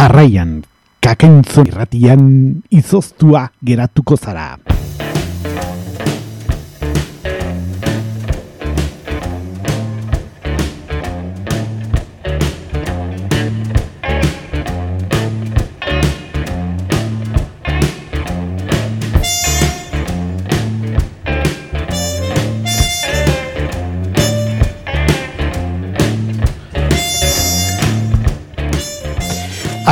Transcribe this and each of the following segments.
Jarraian, kakentzon irratian izoztua geratuko zara.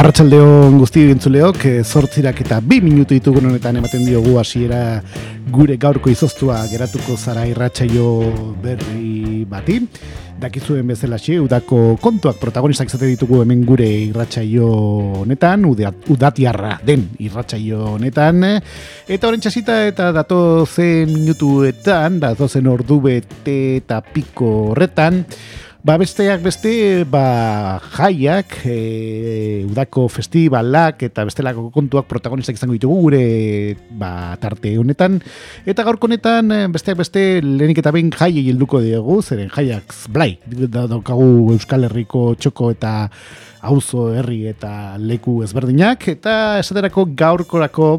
Arratxaldeon guzti gintzuleok, zortzirak eta bi minutu ditugun honetan ematen diogu hasiera gure gaurko izoztua geratuko zara irratsaio berri bati. Dakizuen bezala xe, udako kontuak protagonistak zate ditugu hemen gure irratsaio honetan, udatiarra den irratsaio honetan. Eta horren txasita eta dato zen minutuetan, dato zen ordu bete eta piko horretan, Ba besteak beste, ba jaiak, e, udako festivalak eta bestelako kontuak protagonistak izango ditugu gure ba, tarte honetan. Eta gaurko honetan, e, besteak beste, lehenik eta behin jaiei helduko diegu, zeren jaiak blai, daukagu Euskal Herriko txoko eta auzo herri eta leku ezberdinak. Eta esaterako gaurkorako,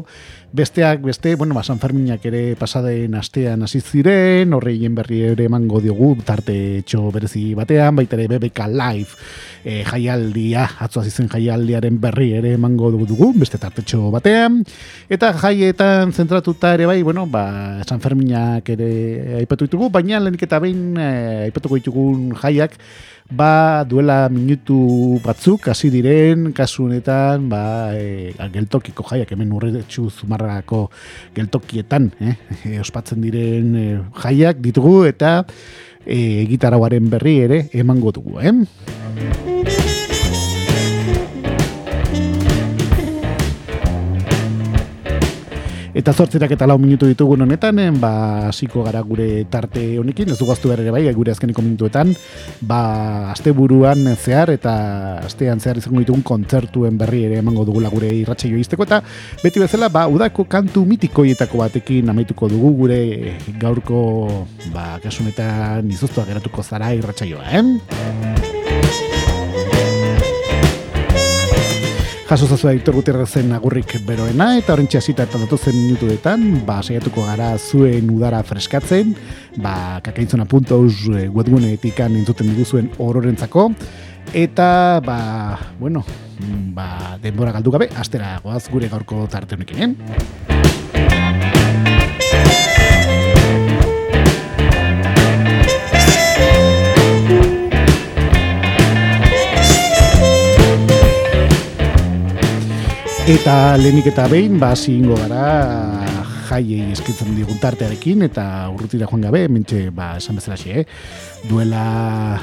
besteak beste, bueno, ba, San Ferminak ere pasaden astean hasi ziren, horreien berri ere emango diogu tarte etxo berezi batean, baita ere BBK Live e, jaialdia, atzo hasi zen jaialdiaren berri ere emango dugu, beste tarte etxo batean, eta jaietan zentratuta ere bai, bueno, ba, San Ferminak ere aipatu ditugu, baina lehenik eta behin e, aipatuko ditugun jaiak, ba duela minutu batzuk hasi diren kasu honetan ba e, geltokiko jaiak hemen urretxu zumarrako geltokietan eh, e, ospatzen diren e, jaiak ditugu eta e, gitarauaren berri ere emango dugu eh? Eta zortzirak eta lau minutu ditugun honetan, ba, hasiko gara gure tarte honekin, ez dugaztu behar ere bai, gure azkeniko minutuetan, ba, aste buruan zehar eta astean zehar izango ditugun kontzertuen berri ere emango dugula gure irratxe izteko, eta beti bezala, ba, udako kantu mitikoietako batekin amaituko dugu gure gaurko, ba, kasunetan izuztua geratuko zara irratxaioa, eh? Jaso zazu da Victor Gutierrezen agurrik beroena eta horrentxe hasita eta datuzen minutuetan, ba, saiatuko gara zuen udara freskatzen, ba, kakaintzona.eus eh, webguneetik entzuten diguzuen ororentzako, eta, ba, bueno, ba, denbora galdu gabe, astera goaz gure gaurko tarte honekin, Eta lehenik eta behin, ba, ingo gara jaiei eskitzen digun tartearekin, eta urrutira joan gabe, mentxe, ba, esan bezala xe, eh? duela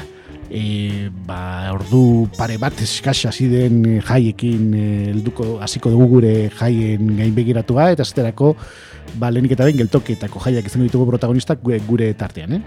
e, ba, ordu pare bat eskasa den jaiekin helduko hasiko dugu gure jaien gain begiratua, eta zeterako, ba, lehenik eta behin, geltoketako jaiak izango ditugu protagonistak gure tartean, eh?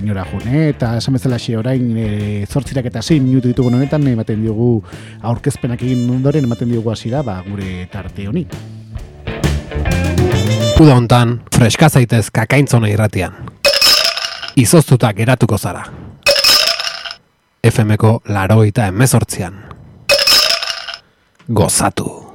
Mintxeko de, ez garin ora june, eta esan bezala xe orain e, zortzirak eta zein minutu ditugu honetan, ematen diogu aurkezpenak egin ondoren, ematen diogu hasi da, ba, gure tarte honi. Uda hontan, freska zaitez kakaintzona irratian. Izoztuta geratuko zara. FMko laroita emezortzian. Gozatu.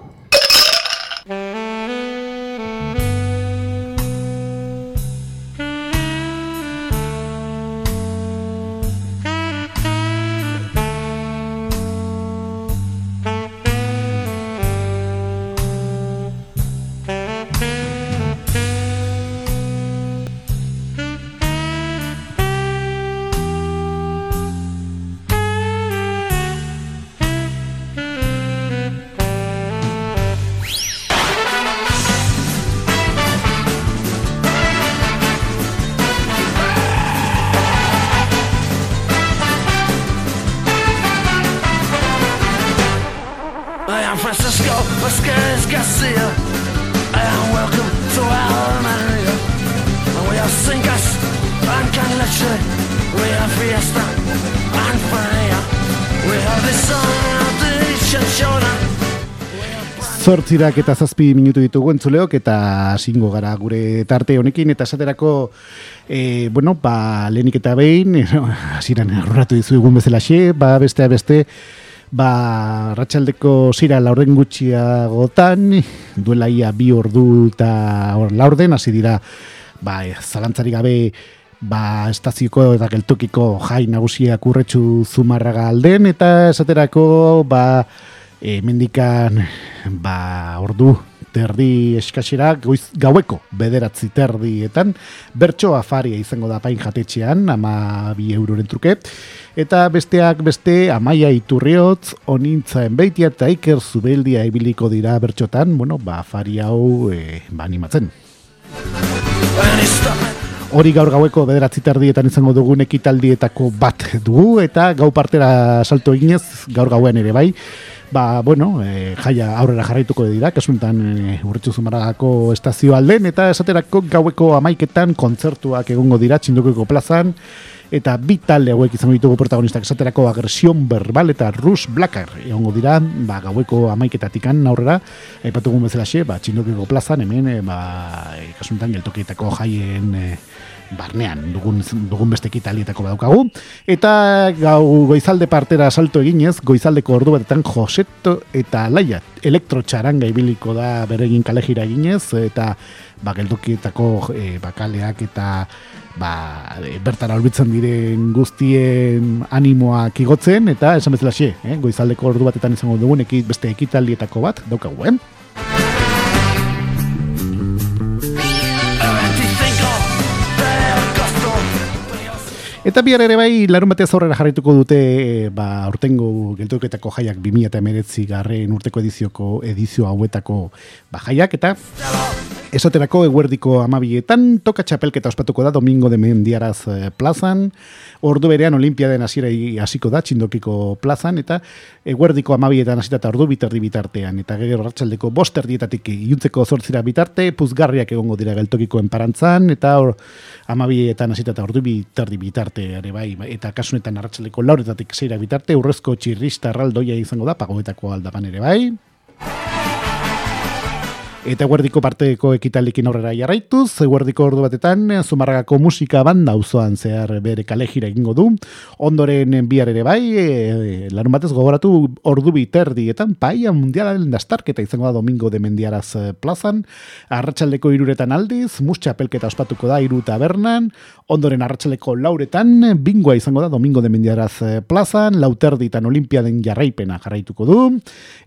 Zortzirak eta zazpi minutu ditugu entzuleok eta singo gara gure tarte honekin. Eta esaterako e, bueno, ba, lehenik eta behin hasiran erroratu dizu egun bezala xe, ba, beste beste ba, ratxaldeko zira laurden gutxiagotan, duela ia bi ordu eta or, laurden, hasi dira, ba, zalantzari gabe, ba, estazioko eta geltokiko jai nagusiak urretxu zumarraga alden, eta esaterako, ba, e, mendikan, ba, ordu, terdi eskasera goiz, gaueko bederatzi terdietan bertso afaria izango da pain jatetxean ama bi euroren truke. Eta besteak beste amaia iturriotz onintzaen beitia eta iker zubeldia ibiliko dira bertxotan bueno, ba, afari hau e, ba, animatzen. Hori gaur gaueko bederatzi terdietan izango dugun ekitaldietako bat dugu eta gau partera salto eginez gaur gauen ere bai ba, bueno, e, jaia aurrera jarraituko dira, kasuntan e, urretxu zumaragako estazio alden, eta esaterako gaueko amaiketan kontzertuak egongo dira txindukiko plazan, eta bi talde hauek izango ditugu protagonistak esaterako agresion verbal eta rus blacker egongo dira, ba, gaueko amaiketatikan aurrera, aipatugun bezala xe, ba, txindukiko plazan, hemen, e, ba, kasuntan geltokietako jaien... E, barnean dugun, dugun beste kitalietako badaukagu. Eta gau goizalde partera salto eginez, goizaldeko ordu batetan Joseto eta Laia elektrotxaranga ibiliko da beregin kalejira eginez, eta ba, geldukietako e, bakaleak eta ba, e, bertara horbitzen diren guztien animoak igotzen, eta esan bezala xe, eh? goizaldeko ordu batetan izango dugun eki, beste ekitalietako bat daukagu, eh? Eta bihar ere bai, larun batez aurrera jarraituko dute, e, ba, urtengo geltuketako jaiak 2000 eta emeretzi garren urteko edizioko edizio hauetako ba, jaiak, eta esaterako eguerdiko amabietan, toka txapelketa ospatuko da domingo de mendiaraz eh, plazan, ordu berean olimpiaden hasiera hasiko da txindokiko plazan, eta eguerdiko amabietan hasita eta ordu biterdi bitartean, eta gero ratxaldeko boster dietatik iuntzeko zortzira bitarte, puzgarriak egongo dira geltokiko enparantzan, eta or, amabietan hasita eta ordu biterdi bitarte, ere bai, eta kasunetan arratxaldeko lauretatik zeira bitarte, urrezko txirrista arraldoia izango da, pagoetako aldaban ere bai. Eta guardiko parteko ekitalikin aurrera jarraituz, guardiko ordu batetan, zumarragako musika banda auzoan zehar bere kalejira egingo du. Ondoren bihar ere bai, e, larun batez gogoratu ordu biterdietan, paia mundialaren dastarketa izango da domingo de mendiaraz e, plazan. Arratxaldeko iruretan aldiz, musta pelketa ospatuko da iru tabernan. Ondoren arratxaldeko lauretan, bingoa izango da domingo de mendiaraz e, plazan. Lauterditan olimpiaden jarraipena jarraituko du.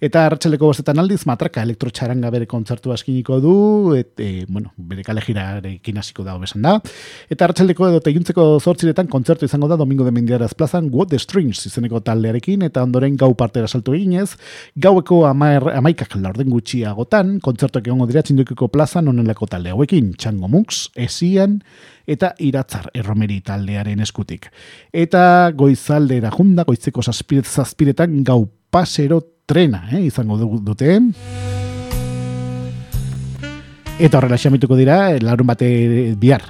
Eta arratxaldeko bostetan aldiz, matraka elektrotxaranga bere kontzertu kontzertu askiniko du, et, e, bueno, bere kale jirarekin hasiko dago besan da. Eta hartxaldeko edo teiuntzeko zortziretan kontzertu izango da Domingo de Mendiaraz plazan What the Strings izeneko taldearekin, eta ondoren gau partera salto eginez, gaueko amaer, amaikak laurden gutxiagotan, kontzertuak egongo dira txindukiko plazan onelako talde hauekin, Txango Mux, Esian, eta iratzar erromeri taldearen eskutik. Eta goizaldera junda, goizeko zazpiretan gau pasero trena, eh, izango dute. Eta horrela xamituko dira, larun bate bihar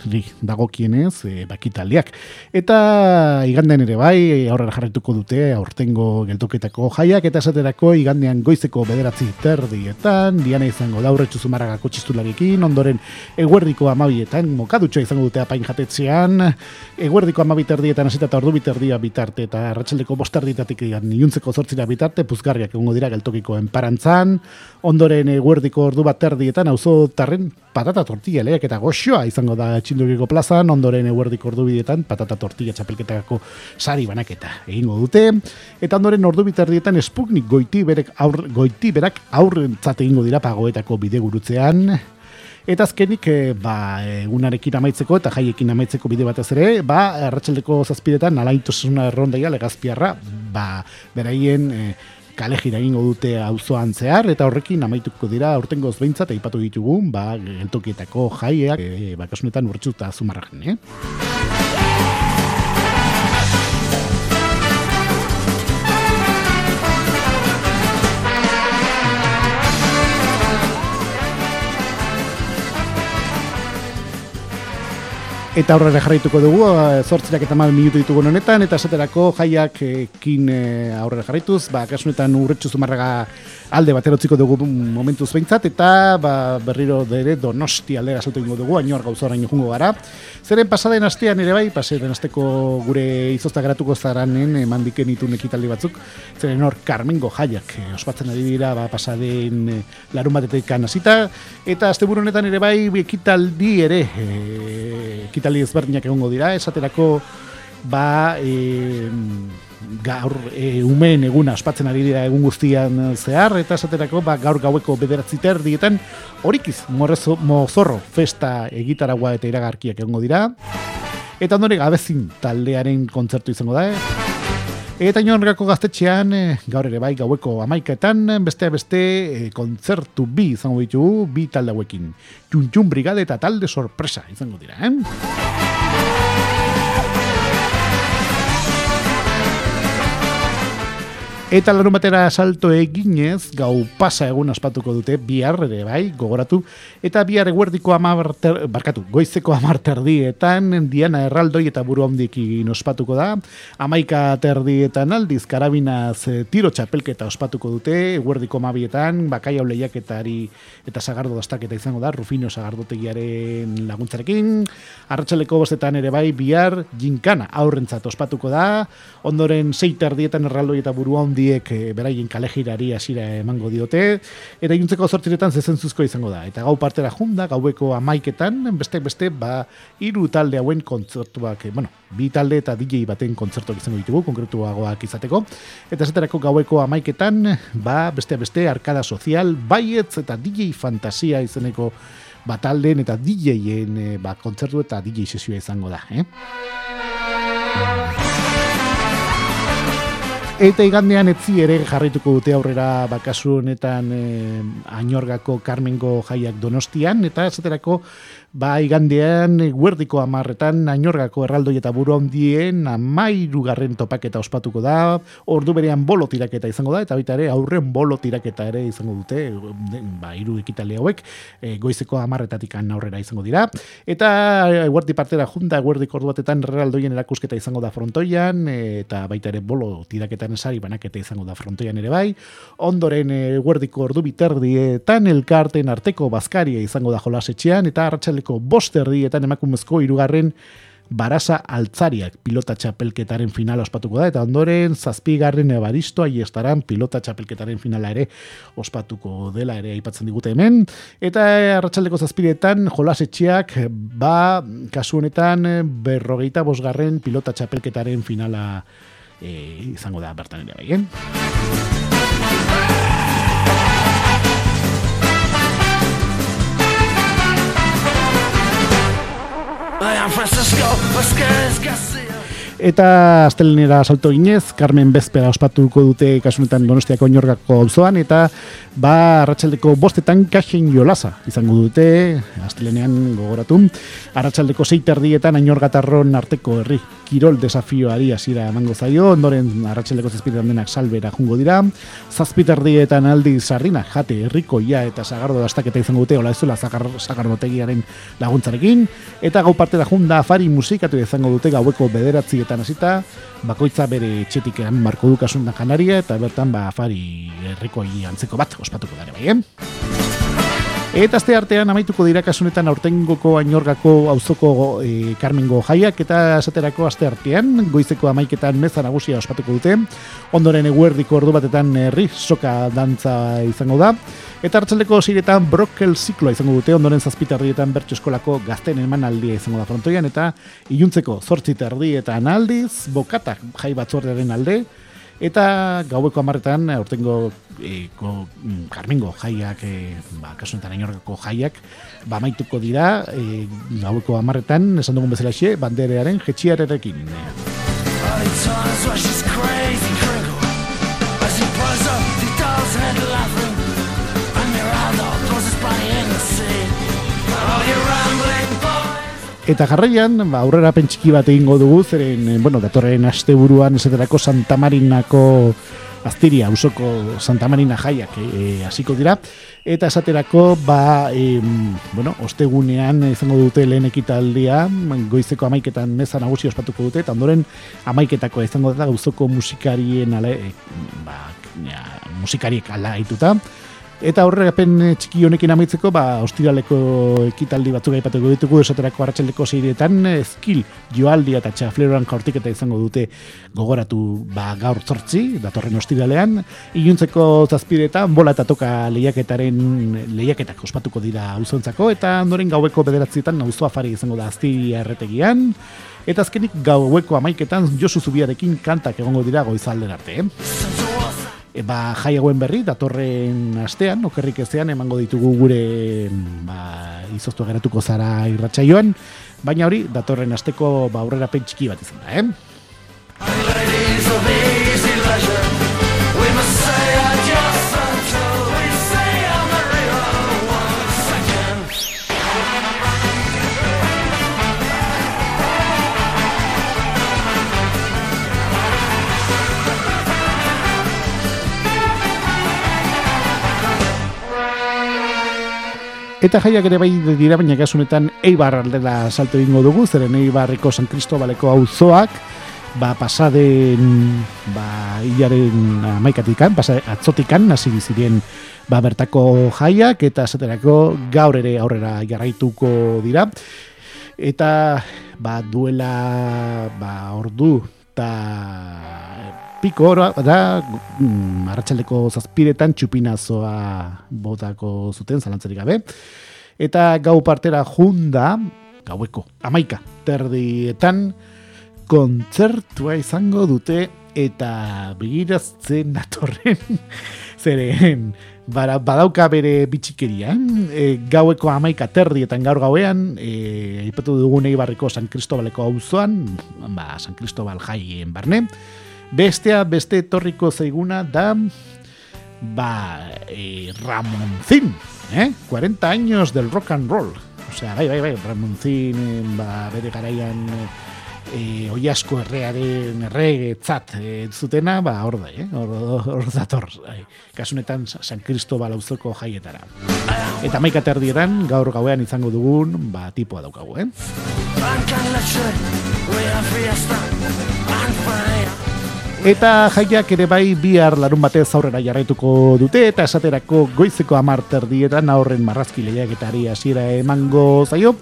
dago kienez, e, bakitaldiak. Eta iganden ere bai, aurrera jarretuko dute, aurtengo geltoketako jaiak, eta esaterako igandean goizeko bederatzi terdietan, diana izango daurretxu zumarragako txistulariekin, ondoren eguerdiko amabietan, mokadutxoa izango dute apain jatetzean, eguerdiko amabiterdietan hasita eta ordu biterdia bitarte, eta ratxaldeko bosterditatik egan niuntzeko zortzira bitarte, puzgarriak egongo dira geltokiko enparantzan, ondoren eguerdiko ordu bat terdietan, auzo tarren patata tortilla lehiak eta goxoa izango da txindukiko plazan, ondoren eguerdik ordu bidetan patata tortilla txapelketakako sari banaketa egingo dute, eta ondoren ordu bitardietan espugnik goiti, berek aur, goiti berak aurrentzat egingo dira pagoetako bide gurutzean, Eta azkenik, e, ba, egunarekin amaitzeko eta jaiekin amaitzeko bide batez ere, ba, erratxaldeko zazpidetan, alaitosuna errondaia legazpiarra, ba, beraien, e, kalejira egingo dute auzoan zehar eta horrekin amaituko dira aurtengoz behintzat aipatu ditugu ba geltokietako jaiak e, bakasunetan urtsuta azumarragen, eh? Eta aurrera jarraituko dugu, eh, zortzirak eta mal minutu ditugu honetan, eta esaterako jaiak ekin eh, aurrera jarraituz, ba, kasunetan urretxu zumarraga alde baterotziko dugu momentuz behintzat, eta ba, berriro dere donosti aldera saltu ingo dugu, ainoar gauza orain jungo gara. Zeren pasaden astean ere bai, pasaden asteko gure izozta gratuko zaranen eman diken itun ekitaldi batzuk, zeren hor Carmengo jaiak eh, ospatzen ari dira ba, pasaden eh, larun batetik hasita. Eta azte honetan ere bai ekitaldi ere eh, ekitaldi ezberdinak egongo dira, esaterako ba e, gaur e, umeen eguna ospatzen ari dira egun guztian zehar eta esaterako ba, gaur gaueko bederatzi terdietan horikiz morrezo, mozorro festa egitaragua eta iragarkiak egongo dira eta ondore gabezin taldearen kontzertu izango da eh? Eta inorgako gaztetxean, e, gaur ere bai gaueko amaiketan, beste beste e, kontzertu bi izango ditugu, bi talde hauekin. Juntxun brigade eta talde sorpresa izango dira, eh? Eta larun batera salto eginez, gau pasa egun aspatuko dute, bihar ere bai, gogoratu, eta bihar eguerdiko amarter, barkatu, goizeko amarterdietan, diana erraldoi eta buru handikin ospatuko da, amaika terdietan aldiz, karabinaz e, tiro txapelketa ospatuko dute, eguerdiko amabietan, bakai hau lehiaketari eta sagardo dastaketa izango da, Rufino sagardotegiaren laguntzarekin, arratsaleko bostetan ere bai, bihar jinkana aurrentzat ospatuko da, ondoren sei terdietan erraldoi eta buru handiek e, beraien kalejirari hasira emango diote, eta iluntzeko zortziretan zezentzuzko izango da. Eta gau partera junda, gaueko amaiketan, beste beste, ba, hiru talde hauen kontzertuak, e, bueno, bi talde eta DJ baten kontzertuak izango ditugu, konkretuagoak izateko. Eta esaterako gaueko amaiketan, ba, beste beste, arkada sozial, baietz eta DJ fantasia izeneko batalden eta DJen e, ba, kontzertu eta DJ sesioa izango da. Eh? Eta igandean etzi ere jarrituko dute aurrera bakasu honetan eh, Añorgako Carmengo jaiak Donostian eta esaterako ba igandean guerdiko amarretan Añorgako erraldoi eta buru handien amairu garren topaketa ospatuko da. Ordu berean bolo tiraketa izango da eta baita ere aurren bolo tiraketa ere izango dute ba hiru ekitale hauek e, goizeko amarretatik aurrera izango dira. Eta guerdi partera junta guerdiko ordu batetan erraldoien erakusketa izango da frontoian eta baita ere bolo tiraketan esari banaketa izango da frontoian ere bai. Ondoren e, guerdiko ordu biterdietan elkarten arteko bazkaria izango da jolasetxean eta arratsaleko bost erdietan emakumezko hirugarren Barasa altzariak pilota txapelketaren finala ospatuko da, eta ondoren zazpigarren ebaristo aiestaran pilota txapelketaren finala ere ospatuko dela ere aipatzen digute hemen. Eta arratsaldeko zazpiretan jolasetxeak ba kasu honetan berrogeita bosgarren pilota txapelketaren finala e, izango da bertan ere bai, Eta astelenera salto ginez, Carmen Bezpera ospatuko dute kasunetan Donostiako inorgako auzoan eta ba arratsaldeko bostetan kaxen jolaza izango dute, astelenean gogoratu. Arratsaldeko seiterdietan ainorgatarron arteko herri kirol desafioari hasiera emango zaio, ondoren arratsaldeko zazpitan denak salbera jungo dira. Zazpiterdietan aldi sardina, jate, herrikoia eta sagardo dastaketa izango dute, hola ezula zagardotegiaren laguntzarekin. Eta gau parte da junda afari musikatu izango dute gaueko bederatzi horietan hasita, bakoitza bere etxetik marko dukasun da kanaria, eta bertan ba afari herriko antzeko bat ospatuko dara bai, eh? Eta azte artean amaituko dira kasunetan aurtengoko ainorgako auzoko e, Carmengo jaiak eta esaterako aste artean goizeko amaiketan meza nagusia ospatuko dute. Ondoren eguerdiko ordu batetan herri soka dantza izango da. Eta hartzaldeko ziretan brokel zikloa izango dute, ondoren zazpitarrietan bertso eskolako gazten eman aldia izango da frontoian, eta iluntzeko zortzitardietan aldiz, bokatak jai batzordearen alde, eta gaueko amarretan, aurtengo e, ko, mm, karmingo jaiak, e, ba, kasunetan ainorgako jaiak, ba, maituko dira, e, gaueko amarretan, esan dugun bezala xe, banderearen jetxiarerekin. Eta jarraian, ba, aurrera pentsiki bat egingo dugu, zeren, eh, bueno, datorren asteburuan esaterako Santa Marinako Aztiria usoko Santa Marina jaiak e, hasiko dira. Eta esaterako ba e, bueno, ostegunean izango dute lehen ekitaldia goizeko amaiketan meza nagusi ospatuko dute eta ondoren amaiketako izango da gauzoko musikarien ale, e, ba, ja, musikariek ala Eta horregapen eh, txiki honekin amaitzeko, ba, ostiraleko ekitaldi batzuk aipatuko ditugu, esaterako hartxaldeko zeirietan, ezkil joaldia eta txafleroan jaurtik eta izango dute gogoratu ba, gaur zortzi, datorren ostiralean. Iluntzeko zazpidetan, bola eta toka lehiaketaren lehiaketak ospatuko dira auzontzako, eta ondoren gaueko bederatzietan nauzu afari izango da azti erretegian. Eta azkenik gaueko amaiketan Josu Zubiarekin kantak egongo dira goizalden arte. E, ba, jai hauen berri, datorren astean, okerrik ezean, emango ditugu gure ba, izoztu geratuko zara irratsaioan, baina hori, datorren asteko ba, aurrera pentxiki bat izan da, eh? Eta jaiak ere bai dira, baina gasunetan Eibar aldela salto egingo dugu, zeren Eibarriko San Cristobaleko auzoak ba, pasaden ba, hilaren amaikatikan, pasa, atzotikan, hasi ziren ba, bertako jaiak, eta esaterako gaur ere aurrera jarraituko dira. Eta ba, duela ba, ordu eta piko oro, da, mm, arratxaldeko zazpiretan txupinazoa botako zuten, zalantzerik gabe. Eta gau partera junda, gaueko, amaika, terdietan, kontzertua izango dute, eta begiraztzen natorren, zeren, bara, badauka bere bitxikeria, e, gaueko amaika terdietan gaur gauean, e, ipatu dugu nahi barriko San Cristobaleko auzoan, ba, San Cristobal jaien barne, Bestea, beste etorriko zaiguna da ba, e, Ramoncín, eh? 40 años del rock and roll. O sea, bai, bai, bai, Ramoncín, ba, bere garaian e, oiasko errearen errege tzat e, zutena, ba, hor da, eh? hor, hor dator. Bai. Kasunetan, San Cristobal auzoko jaietara. Eta maika terdieran, gaur gauean izango dugun, ba, tipoa daukagu, eh? Eta jaiak ere bai bihar larun batez aurrera jarraituko dute eta esaterako goizeko amarter dietan aurren marrazki lehiaketari hasiera emango zaio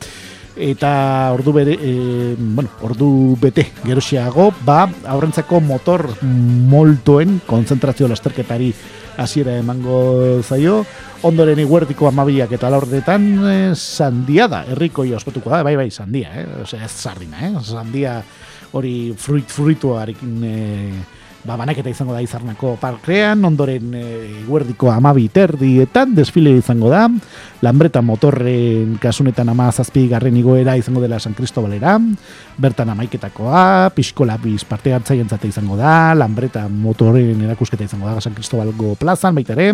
eta ordu bere, e, bueno, ordu bete gerosiago, ba, aurrentzako motor moltoen konzentrazio lasterketari hasiera emango zaio, ondoren iguerdiko amabiak eta laurdetan e, sandia da, herriko ospatuko da, bai, bai, sandia, eh? Osea, ez sardina, eh? Sandia hori fruit fruituarekin e, ba, banaketa izango da izarnako parkrean, ondoren e, guerdiko amabi terdietan, desfile izango da, Lambreta motorren kasunetan ama zazpi garren igoera izango dela San Cristobalera, bertan amaiketakoa, pixkola biz parte hartzaien izango da, Lambreta motorren erakusketa izango da San Cristobalgo plazan baita ere,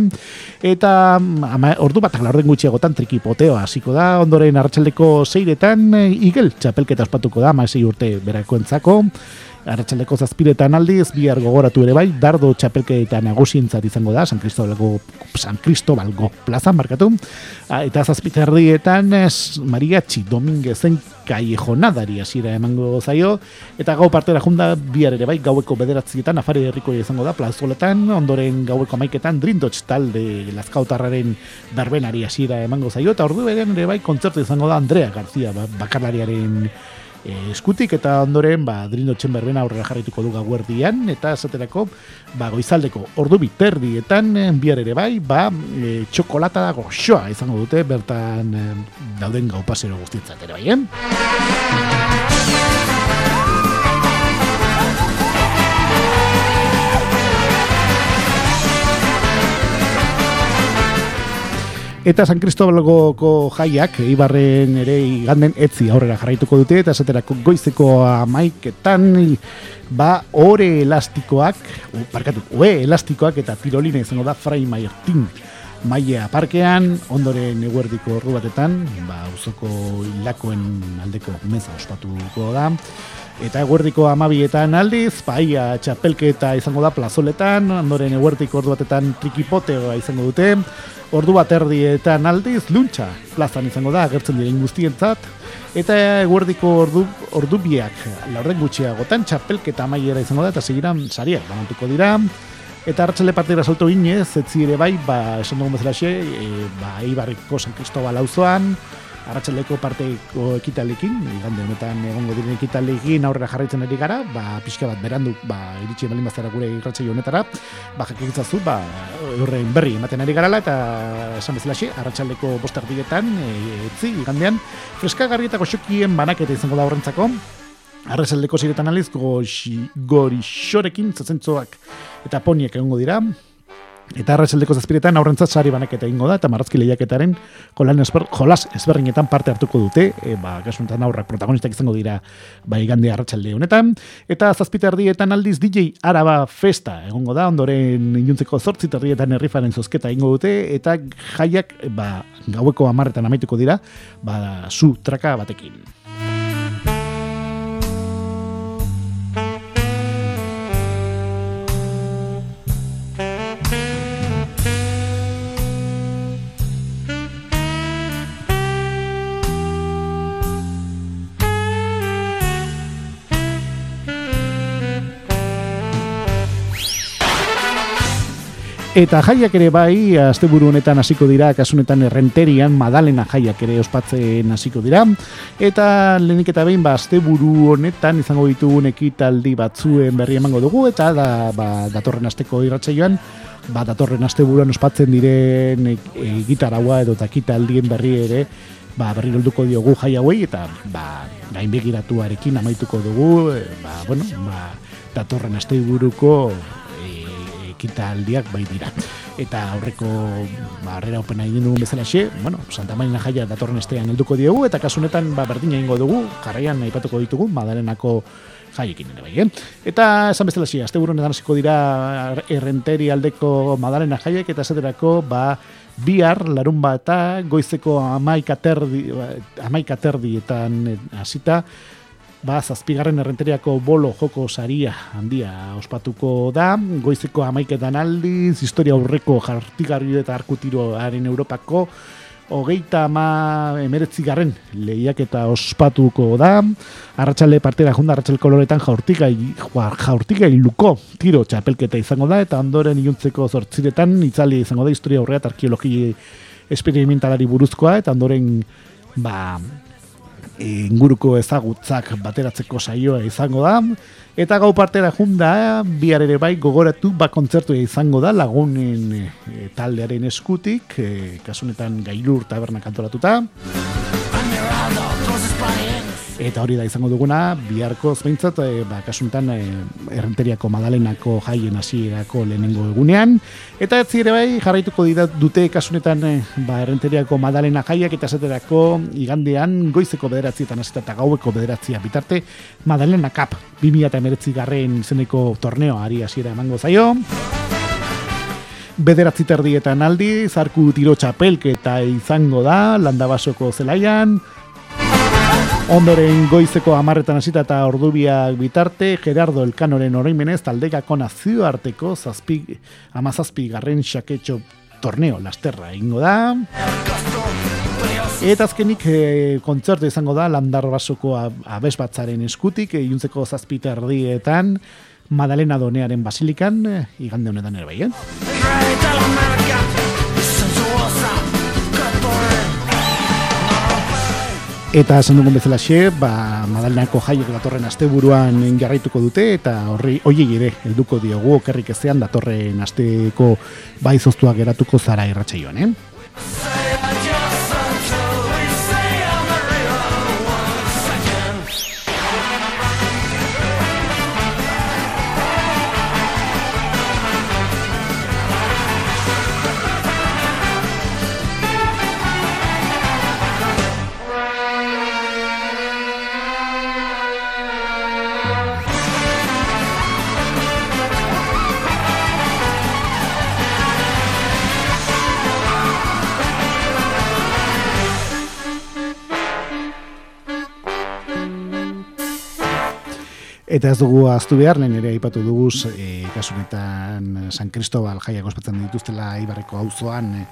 eta ama, ordu bat orden gutxiagotan triki poteo hasiko da, ondoren hartxaldeko zeiretan, e, igel txapelketa ospatuko da, maesei urte berako entzako, Arratxaldeko zazpiretan aldiz, bihar gogoratu ere bai, dardo txapelke eta nagusientzat izango da, San Cristobalgo, San Cristobalgo plazan, markatu. Eta zazpiterrietan, Mariachi Dominguezen kaiejonadari hasiera emango zaio, eta gau partera junda bihar ere bai, gaueko bederatzietan, afari herriko izango da, plazoletan, ondoren gaueko maiketan, drindotx talde lazkautarraren darbenari hasiera emango zaio, eta ordu beden ere bai, kontzertu izango da Andrea García, bakarlariaren e, eskutik eta ondoren ba Drindo Chamberlain aurrera jarrituko du gaguerdian eta esaterako ba goizaldeko ordu biterdietan eh, bihar ere bai ba e, txokolata da goxoa izango dute bertan e, dauden gau pasero guztietzat ere bai eh? Eta San Cristobalgoko jaiak, Ibarren ere iganden etzi aurrera jarraituko dute, eta esaterako goizeko amaiketan, ba, ore elastikoak, parkatu, ue elastikoak eta tirolina izango da Fray Maiertin maia parkean, ondoren eguerdiko ordu batetan, ba, uzoko hilakoen aldeko meza ospatuko da, eta eguerdiko amabietan aldiz, paia txapelketa izango da plazoletan, ondoren eguerdiko ordu batetan trikipoteoa izango dute, ordu bat erdietan aldiz, luntxa plazan izango da, agertzen diren guztientzat, eta eguerdiko ordu, ordu biak, laurren gutxiagotan txapelketa amaiera izango da, eta segiran sariak banatuko dira, Eta hartzele partera salto ginez, etzi ere bai, ba, esan dugun bezala xe, e, ba, Eibarriko San Cristobal auzoan, arratsaleko parteko ekitalekin, igande honetan egongo diren ekitalekin aurrera jarraitzen ari gara, ba, pixka bat berandu, ba, iritsi balin bazara gure irratzaio honetara, ba, jakikitzazu, ba, horrein berri ematen ari garala, eta esan bezala xe, arratsaleko bostak digetan, e, etzi, igandean, freska garrietako xokien banaketa izango da horrentzako, Arrezaldeko ziretan aliz, gori xorekin, zazentzoak eta poniek egongo dira. Eta arrezaldeko zazpiretan aurrentzat sari banaketa ingo da, eta marrazki lehiaketaren esber, jolas ezberrinetan parte hartuko dute, e, ba, gasuntan aurrak protagonistak izango dira ba, igande arratsalde honetan. Eta zazpita erdietan aldiz DJ Araba Festa egongo da, ondoren inuntzeko zortzit erdietan errifaren zozketa ingo dute, eta jaiak ba, gaueko amarretan amaituko dira, ba, zu traka batekin. Eta jaiak ere bai, asteburu honetan hasiko dira, kasunetan errenterian, madalena jaiak ere ospatzen hasiko dira. Eta lehenik eta behin, ba, asteburu honetan izango ditugun ekitaldi batzuen berri emango dugu, eta da, ba, datorren asteko irratsaioan ba, datorren asteburuan ospatzen diren e, e, gitaragua edo takitaldien berri ere, ba, berri nolduko diogu jai hauei, eta ba, gainbegiratuarekin amaituko dugu, e, ba, bueno, ba, datorren asteburuko ekitaldiak bai dira. Eta aurreko barrera ba, opena egin dugun bezala xe, bueno, Santa Marina jaia datorren estean helduko diegu, eta kasunetan ba, berdina ingo dugu, jarraian aipatuko ditugu, madalenako jaiekin ere bai, eh? Eta esan bezala xe, azte burunetan hasiko dira errenteri aldeko madalena jaiek, eta zederako, ba, bihar, larun bat goizeko amaikaterdi, amaikaterdi eta hasita, ba, zazpigarren errenteriako bolo joko saria handia ospatuko da, goizeko amaiketan aldiz, historia aurreko jartigarri eta arkutiroaren Europako, hogeita ama emeretzi garren lehiak eta ospatuko da, arratsale partera junda arratxal koloretan jaurtika, jaurtika iluko tiro txapelketa izango da, eta ondoren iuntzeko zortziretan itzali izango da historia aurrea arkeologi esperimentalari buruzkoa, eta ondoren ba, inguruko ezagutzak bateratzeko saioa izango da. Eta gau partera junda bihar ere bai gogoratu ba kontzertu izango da lagunen e, taldearen eskutik e, kasunetan gailur taberna kantoratuta Eta hori da izango duguna, biharko zbeintzat, e, ba, kasuntan, e, errenteriako madalenako jaien hasierako lehenengo egunean. Eta ez ere bai, jarraituko dute kasunetan, e, ba, errenteriako madalena jaiak eta esaterako igandean goizeko bederatzietan hasita eta gaueko bederatzia bitarte, madalena kap, 2000 eta emeretzi garren izeneko torneo ari hasiera emango zaio. Bederatzi terdietan aldi, zarku tiro txapelketa izango da, landabasoko zelaian, Ondoren goizeko amarretan hasita eta ordubiak bitarte, Gerardo Elkanoren oroimenez taldekako nazioarteko zazpi, amazazpi garren xaketxo torneo lasterra ingo da. Eta azkenik e, kontzertu izango da landar basoko abes batzaren eskutik, e, iuntzeko zazpi terdietan, Madalena Donearen basilikan, e, igande honetan ere bai, eh? Eta esan dugun bezala xe, ba, Madalnako jaiek datorren asteburuan jarraituko dute, eta horri oiei ere, helduko diogu, okerrik ezean datorren asteko baizoztua geratuko zara irratxaioan, eh? Eta ez dugu aztu behar, lehen ere aipatu dugu, e, kasunetan San Cristobal jaiak ospatzen dituztela Ibarreko auzoan, e,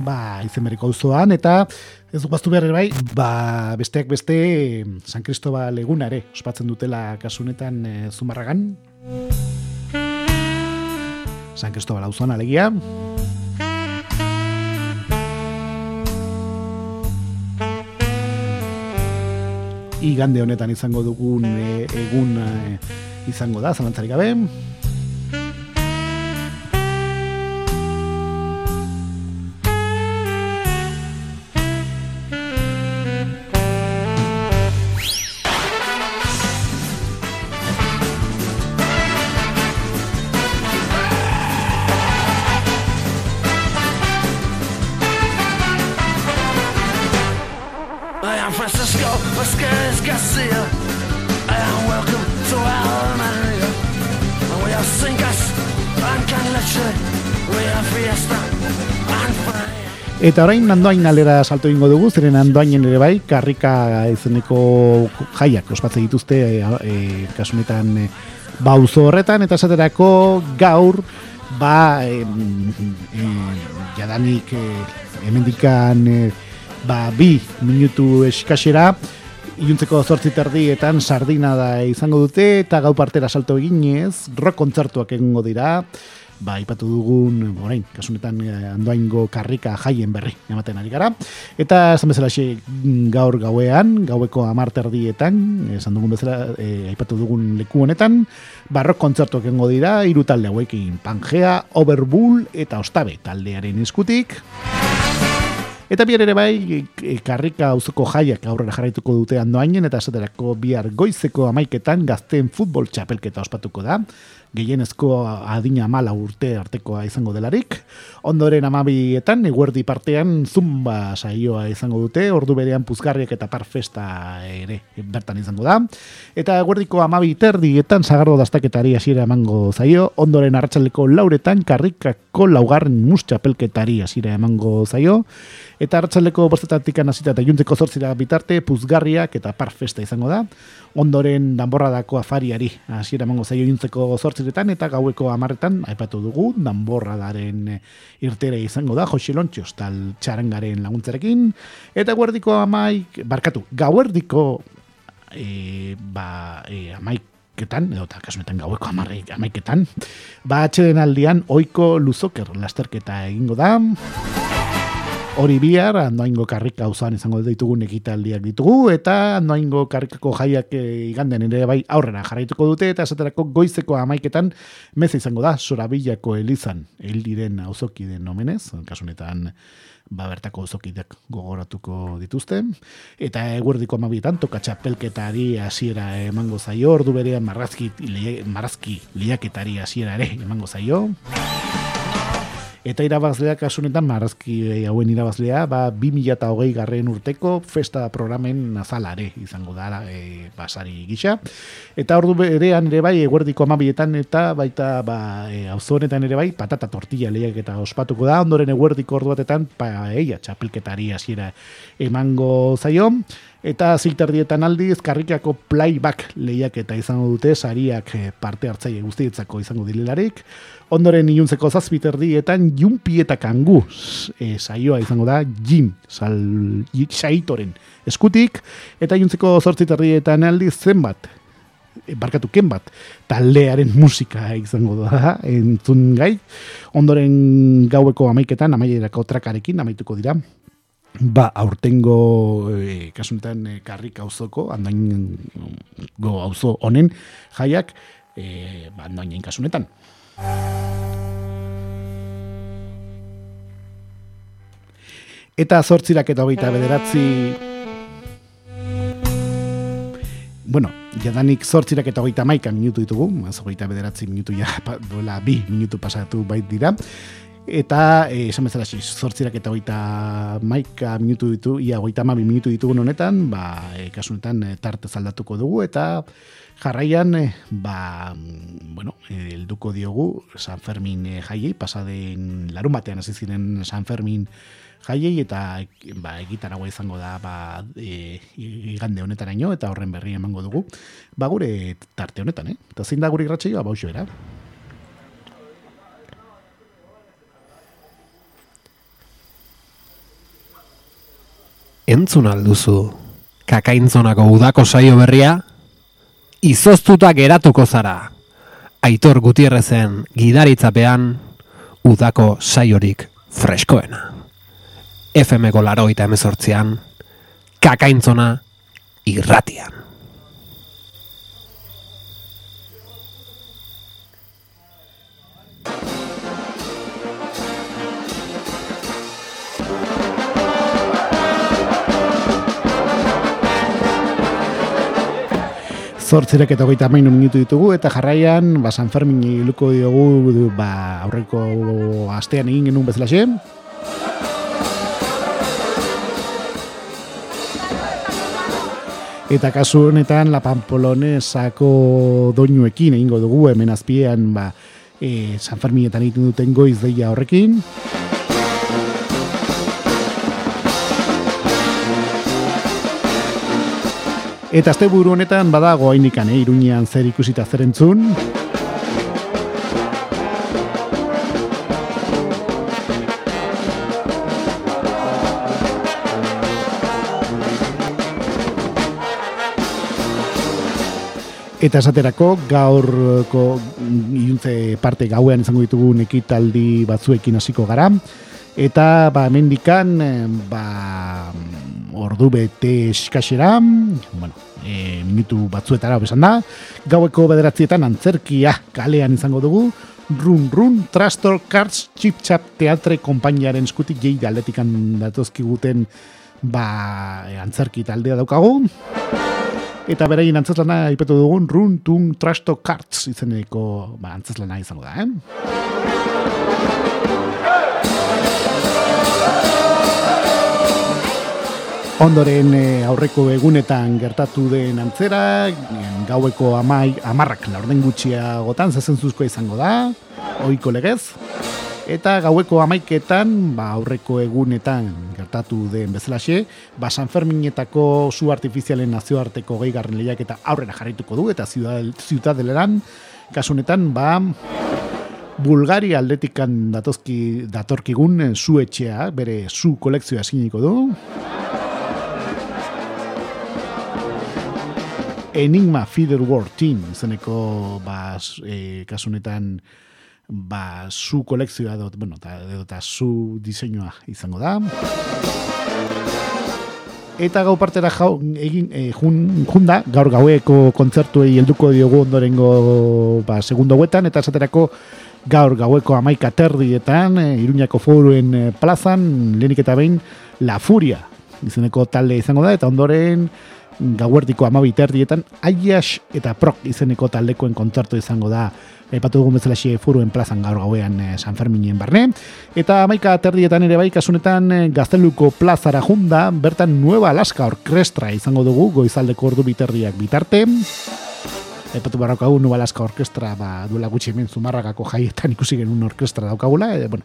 ba, izenberiko auzoan, eta ez dugu aztu behar ere bai, ba, besteak beste San Cristobal egunare ospatzen dutela kasunetan e, Zumarragan. San Cristobal auzoan alegia. Igande honetan izango dugun e, egun e, izango da, zalantzarik gabe. Eta orain nandoain alera salto ingo dugu, zeren nandoainen ere bai, karrika izeneko jaiak ospatze dituzte e, e, kasunetan e, bauzo horretan, eta esaterako gaur, ba, e, e, jadanik e, emendikan e, ba, bi minutu eskasera, Iuntzeko zortzi terdietan sardina da izango dute eta gau partera salto eginez, rock kontzertuak egingo dira, ba, ipatu dugun, orain, kasunetan eh, andoaingo karrika jaien berri, ematen ari gara. Eta, esan bezala xe, gaur gauean, gaueko amarterdietan, esan dugun bezala, e, aipatu dugun leku honetan, barrok kontzertuak engo dira, iru talde hauekin, Pangea, Overbull eta Ostabe taldearen eskutik. Eta bihar ere bai, e, karrika auzoko jaiak aurrera jarraituko dute andoainen, eta esaterako bihar goizeko amaiketan gazten futbol txapelketa ospatuko da gehienezko adina mala urte artekoa izango delarik. Ondoren amabietan, eguerdi partean, zumba saioa izango dute, ordu berean puzgarriak eta parfesta ere bertan izango da. Eta eguerdiko amabi terdietan, zagardo dastaketari hasiera emango zaio, ondoren arratsaleko lauretan, karrikako laugarren mustxapelketari hasiera emango zaio, eta hartzaleko bostetatik anazita eta juntzeko zortzira bitarte puzgarriak eta parfesta izango da. Ondoren danborradako afariari hasiera emango zaio juntzeko zortziretan eta gaueko amarretan aipatu dugu danborradaren eh, irtere izango da Jose Lontxos tal txarangaren laguntzarekin eta guardiko amaik, barkatu, gauerdiko e, ba, e, amaik ketan, edo eta kasunetan gaueko amarrik amaiketan, ba atxeden aldian oiko luzoker lasterketa egingo da. Hori bihar, andoaingo karrika usan izango ditugun ekitaldiak ditugu, eta andoaingo karrikako jaiak e, iganden ere bai aurrera jarraituko dute, eta esaterako goizeko amaiketan meza izango da, sorabillako elizan, eldiren auzoki den omenez, kasunetan ba bertako auzokideak gogoratuko dituzte, eta eguerdiko amabietan toka txapelketari hasiera emango zaio, ordu berean marrazki, marrazki liaketari hasiera ere emango zaio. Eta irabazlea kasunetan marrazki eh, hauen irabazlea, ba, 2008 garren urteko festa programen nazalare izango da e, basari gisa. Eta ordu berean ere bai, eguerdiko amabietan eta baita ba, e, auzonetan ere bai, patata tortilla lehiak eta ospatuko da, ondoren eguerdiko ordu batetan, pa, eia, txapelketari hasiera emango zaio. Eta zilterdietan aldiz, karrikako playback lehiak eta izango dute, sariak parte hartzaile guztietzako izango dilelarik. Ondoren iluntzeko zazpiterdietan jumpi eta kangu e, saioa izango da jim sal, saitoren eskutik. Eta iluntzeko zortziterdietan aldi zenbat e, barkatu bat taldearen musika izango da entzun gai. Ondoren gaueko amaiketan amaierako trakarekin amaituko dira ba aurtengo e, kasunetan e, karrik auzoko andain go auzo honen jaiak e, ba andainen kasunetan Eta zortzirak eta hogeita bederatzi... Bueno, jadanik zortzirak eta hogeita maika minutu ditugu, hogeita bederatzi minutu ja, duela bi minutu pasatu bait dira. Eta, eh, esan bezala, zortzirak eta hogeita maika minutu ditu, ia hogeita mabi minutu ditugun honetan, ba, e, kasunetan, e, tarte zaldatuko dugu, eta Jarraian, eh, ba, bueno, helduko diogu San Fermin eh, jaiei, pasaden larun batean hasi ziren San Fermin jaiei eta ba, egitaragoa izango da ba, e, igande honetaraino eta horren berri emango dugu ba gure tarte honetan, eh? Eta zein da gure irratxeioa, ba era? Entzun alduzu kakaintzonako udako saio berria izoztuta geratuko zara Aitor Gutierrezen gidaritzapean udako saiorik freskoena. FM-ko laroita emezortzian, kakaintzona irratian. Zortzirek eta goita mainu minutu ditugu eta jarraian ba, San Fermin iluko diogu ba, aurreko astean egin genuen bezala xe. Eta kasu honetan La Pampolonesako doinuekin egingo dugu hemen azpiean ba, e, San Ferminetan egiten duten goiz deia horrekin. Eta azte buru honetan badago hainikan, eh, iruñean zer ikusita zer entzun. Eta esaterako gaurko iuntze parte gauean izango ditugu nekitaldi batzuekin hasiko gara. Eta ba, mendikan ba, ordu bete eskasera, bueno, e, minutu batzuetara besan da, gaueko bederatzietan antzerkia kalean izango dugu, Run Run, Trastor Cards, Chip Chap Teatre Kompainiaren eskutik jei aldetikan datozkiguten ba, antzerki taldea daukagu. Eta beraien antzeslana ipetu dugun Run Tun Trastor Cards izeneko ba, antzeslana izango da, eh? Ondoren eh, aurreko egunetan gertatu den antzera, gaueko amai, amarrak laurden gutxia gotan, zuzko izango da, oiko legez. Eta gaueko amaiketan, ba, aurreko egunetan gertatu den bezalaxe, ba, San Ferminetako zu artifizialen nazioarteko gehigarren lehiak eta aurrera jarrituko du, eta ziutadeleran, kasunetan, ba, Bulgaria aldetikan datorkigun zu etxea, bere zu kolekzioa ziniko du. Enigma Feeder World Team zeneko ba, e, kasunetan ba, zu kolekzioa dut, bueno, ta, ta, zu diseinua izango da. Eta gau partera jau, egin, e, jun, junda, gaur gaueko kontzertuei helduko diogu ondorengo ba, segundo huetan, eta esaterako gaur gaueko amaika terdietan, e, Iruñako foruen e, plazan, lehenik eta behin, La Furia, izeneko talde izango da, eta ondoren gauerdiko amabiterdietan, aias eta prok izeneko taldekoen kontzertu izango da epatu dugun bezala xe furuen plazan gaur gauean eh, San Ferminien barne. Eta amaika aterdietan ere bai kasunetan eh, gazteluko plazara junda, bertan Nueva Alaska Orkestra izango dugu goizaldeko ordu biterriak bitarte. Epatu barroko hau Nueva Alaska Orkestra ba, duela gutxi hemen zumarragako jaietan ikusi genuen orkestra daukagula. E, bueno,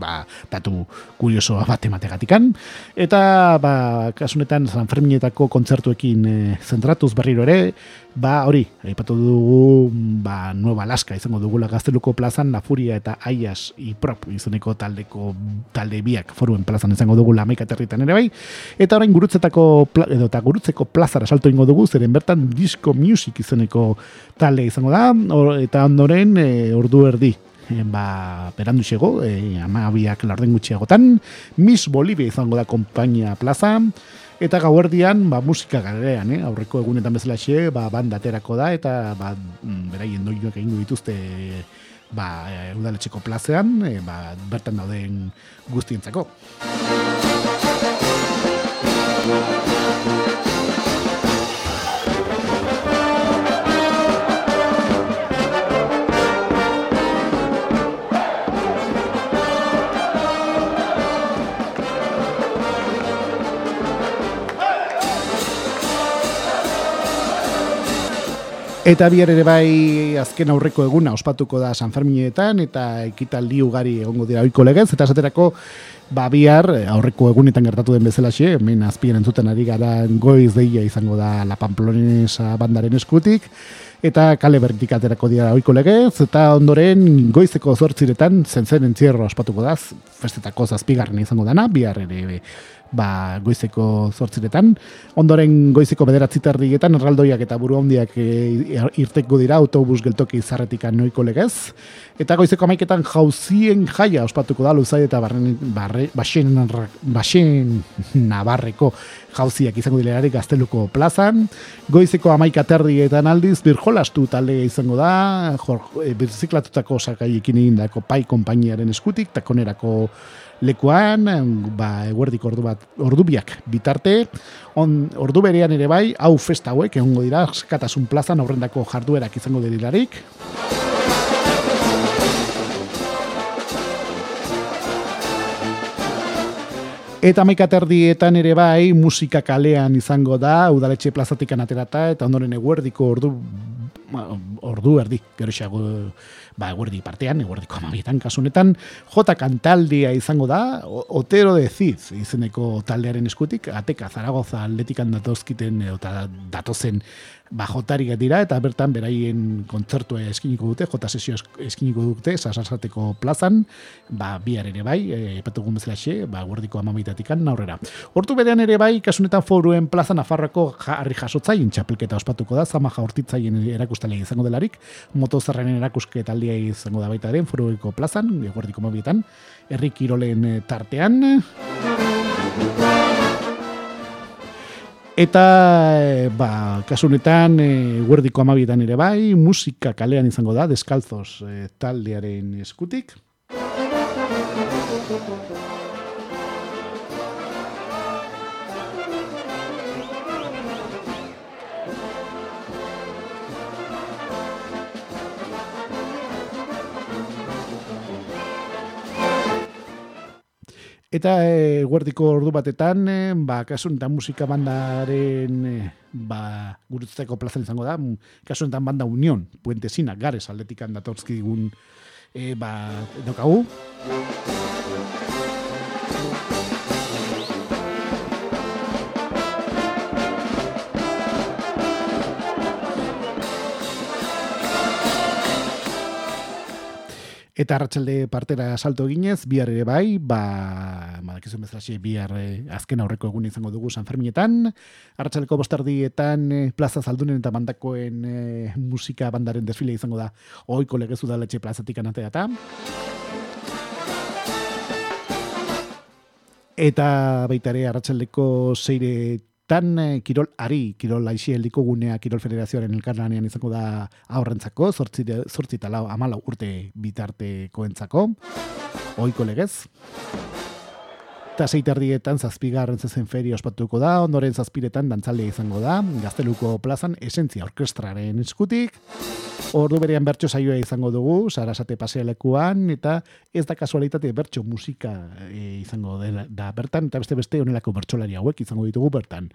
ba, datu kuriosoa bat emategatikan. Eta, ba, kasunetan, San Ferminetako kontzertuekin e, zentratuz berriro ere, ba, hori, aipatu dugu, ba, Nueva Alaska izango dugula gazteluko plazan, La Furia eta Aias Iprop izaneko taldeko talde biak foruen plazan izango dugu Lamaika territan ere bai. Eta orain gurutzetako, edo eta gurutzeko plazara salto ingo dugu, zeren bertan Disco Music izaneko talde izango da, eta ondoren e, ordu erdi ba, berandu xego, e, amabiak larden gutxiagotan, Miss Bolivia izango da kompainia plaza, eta gauerdian, ba, musika galerean, eh? aurreko egunetan bezala xe, ba, bandaterako da, eta ba, mm, beraien doinuak egingo dituzte ba, e, udaletxeko plazean, e, ba, bertan dauden guztientzako. Eta bihar ere bai azken aurreko eguna ospatuko da San Ferminetan eta ekitaldi ugari egongo dira oiko legez. Eta esaterako ba bihar aurreko egunetan gertatu den bezala xe, hemen azpien entzuten ari gara goiz deia izango da La Pamplonesa bandaren eskutik. Eta kale berritik aterako dira oiko legez. Eta ondoren goizeko zortziretan zentzen entzierro ospatuko da. Festetako zazpigarren izango dana, bihar ere ba, goizeko zortziretan. Ondoren goizeko bederatzi tardietan, erraldoiak eta buru hondiak e, irteko dira autobus geltoki zarretik noiko legez. Eta goizeko amaiketan jauzien jaia ospatuko da, luzai eta barren, barre, basen, basen nabarreko jauziak izango dilerarik gazteluko plazan. Goizeko amaika tardietan aldiz, birjolastu talde izango da, jor, e, birziklatutako sakaiekin egin dako pai kompainiaren eskutik, takonerako lekuan, ba, eguerdik ordu bat, ordubiak bitarte, on, ordu berean ere bai, hau festa hauek, egongo dira, katasun plazan aurrendako jarduerak izango derilarik. Eta maikaterdietan ere bai, musika kalean izango da, udaletxe plazatik aterata, eta ondoren eguerdiko ordu, ordu erdi, gero ba, eguerdi partean, eguerdiko amabietan kasunetan, jota kantaldia izango da, otero de ziz, izeneko taldearen eskutik, ateka zaragoza atletikan datozkiten, eta datozen bajotari dira eta bertan beraien kontzertua eskiniko dute, jota sesio eskiniko dute, sasasateko plazan, ba, bihar ere bai, e, epetugun bezala xe, ba, guardiko amamiteatikan naurrera. Hortu berean ere bai, kasunetan foruen plazan afarrako jarri jasotzaien txapelketa ospatuko da, zama jaurtitzaien erakustalea izango delarik, motozarren erakusketa aldia izango da baita ere, forueko plazan, guardiko amabietan, herri kirolen tartean, Eta, e, ba, kasunetan, e, guerdiko amabietan ere bai, musika kalean izango da, deskalzos e, taldearen eskutik. Eta e, guardiko ordu batetan, e, ba, kasuntan musika bandaren e, ba, gurutzeko plazan izango da, kasuntan banda union, puentesina, gares aldetikan datortzki digun e, ba, dokagu. Eta arratsalde partera salto ginez, bihar ere bai, ba, badakizuen bezala bihar eh, azken aurreko egun izango dugu San Ferminetan, arratsaldeko bostardietan eh, plaza zaldunen eta bandakoen eh, musika bandaren desfile izango da, oiko legezu da letxe plazatik anatea eta. Eta baita ere arratsaldeko zeire tan eh, kirol ari, kirol aixi heldiko gunea kirol federazioaren elkarlanean izango da aurrentzako, zortzi, zortzi talau amala urte bitarteko entzako, oiko legez. Eta seiterdietan zazpigarren zezen feri ospatuko da, ondoren zazpiretan dantzalea izango da, gazteluko plazan esentzia orkestraren eskutik, ordu berean bertso saioa izango dugu, sarasate pasealekuan, eta ez da kasualitate bertso musika e, izango da, da bertan, eta beste beste onelako bertsolari hauek izango ditugu bertan.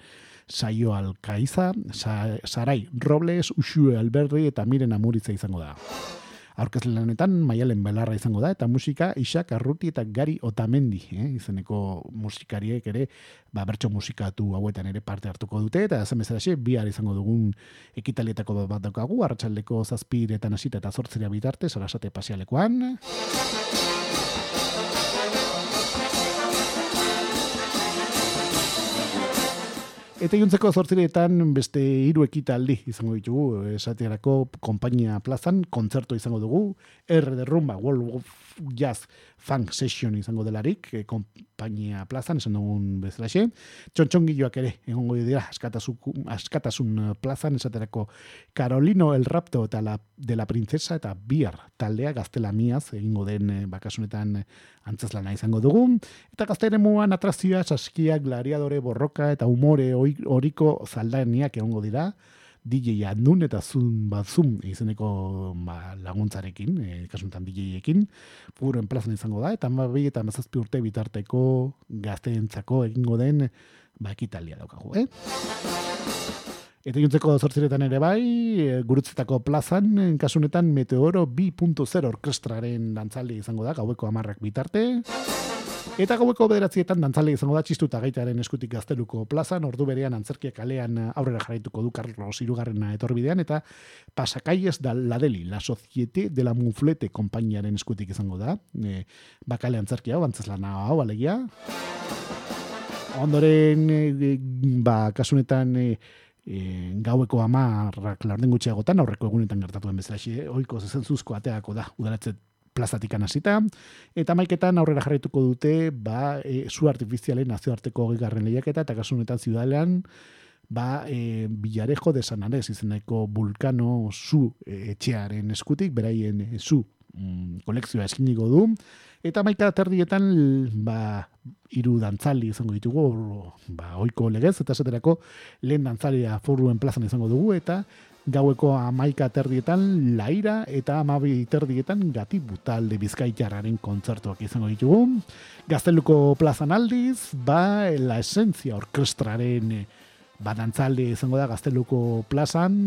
Saio Alkaiza, Sarai Robles, Uxue Alberri eta Miren Amuritza izango da aurkezle lanetan maialen belarra izango da eta musika Isak Arruti eta Gari Otamendi, eh, izeneko musikariek ere ba bertso musikatu hauetan ere parte hartuko dute eta zen bezala bihar izango dugun ekitalietako bat daukagu arratsaldeko 7etan hasita eta 8 bitarte sarasate pasialekoan. Eta juntzeko zortziretan beste hiru ekitaldi izango ditugu, esaterako konpainia plazan, kontzertu izango dugu, R de Rumba, World Jazz Funk Session izango delarik, e, konpainia plazan, esan dugun bezalaxe. Txontxongiloak ere, egongo dira, askatasun, askatasun plazan, esaterako Carolino el Rapto eta la, de la Princesa eta Biar taldea gaztela miaz, egingo den eh, bakasunetan antzazlana izango dugu. Eta gaztere muan atrazioa, saskiak, glariadore, borroka eta umore horiko zaldaniak egongo dira. DJ Andun eta Zun Bazum izeneko ba, laguntzarekin, e, kasuntan DJ-ekin, furen plazan izango da, eta ma eta mazazpi urte bitarteko gazteentzako egingo den ba, ekitalia daukagu, eh? Eta juntzeko zortziretan ere bai, e, gurutzetako plazan, en kasunetan Meteoro 2.0 orkestraren dantzaldi izango da, gaueko amarrak bitarte. Eta gaueko bederatzietan dantzaldi izango da txistuta gaitaren eskutik gazteluko plazan, ordu berean antzerkiak kalean aurrera jarraituko du Carlos Irugarrena etorbidean, eta pasakaiez da ladeli, la societe de la muflete kompainiaren eskutik izango da, e, bakale antzerkia hau, antzazlana hau, alegia. Ondoren, e, ba, kasunetan, e, e, gaueko amarrak laurden gutxiagotan, aurreko egunetan gertatu den bezala, xe, oiko zezentzuzko ateako da, udaratzet plazatik anazita, eta maiketan aurrera jarraituko dute, ba, e, zu artifizialen nazioarteko gigarren lehiaketa, eta kasunetan ziudalean, ba, e, bilarejo de sanarez, izeneko vulkano zu e, etxearen eskutik, beraien e, zu mm, kolekzioa eskiniko du, eta maika terdietan, ba, hiru dantzaldi izango ditugu, ba, oiko legez, eta esaterako lehen dantzalia forruen plazan izango dugu, eta gaueko amaika terdietan laira eta amabi terdietan gati butalde bizkaitarraren kontzertuak izango ditugu. Gazteluko plazan aldiz, ba, la esentzia orkestraren ba, dantzaldi izango da gazteluko plazan,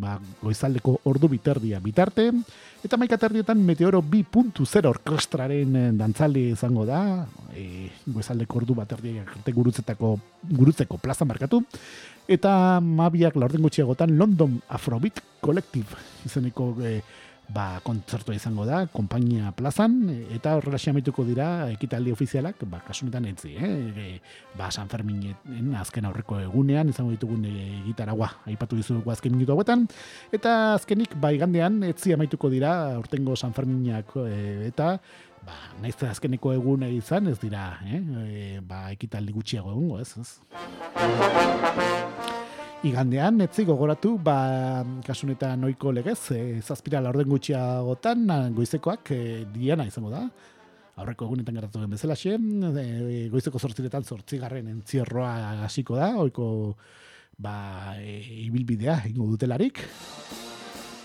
ba, goizaldeko ordu biterdia bitarte, Eta maika terdietan Meteoro 2.0 orkestraren eh, dantzaldi izango da, e, goezaldeko ordu bat arte gurutzetako, gurutzeko plaza markatu, eta mabiak laurden gutxiagotan London Afrobeat Collective izeneko e, ba, kontzertua izango da, kompainia plazan, eta horrela xamituko dira ekitaldi ofizialak, ba, kasunetan etzi, eh? E, ba, San Ferminen azken aurreko egunean, izango ditugun e, gitaragua, aipatu dizugu azken minutu hauetan, eta azkenik, ba, igandean, etzi amaituko dira, urtengo San Ferminak, e, eta, ba, naiz azkeneko eguna izan, ez dira, eh? E, ba, ekitaldi gutxiago egungo, ez? ez? Igandean, etzi gogoratu, ba, kasunetan noiko legez, e, zazpira laurden gutxiagotan, goizekoak, e, diana izango da. Aurreko egunetan gertatu den bezala xe, e, goizeko zortziretan zortzigarren entzierroa hasiko da, oiko ba, e, ibilbidea ingo dutelarik.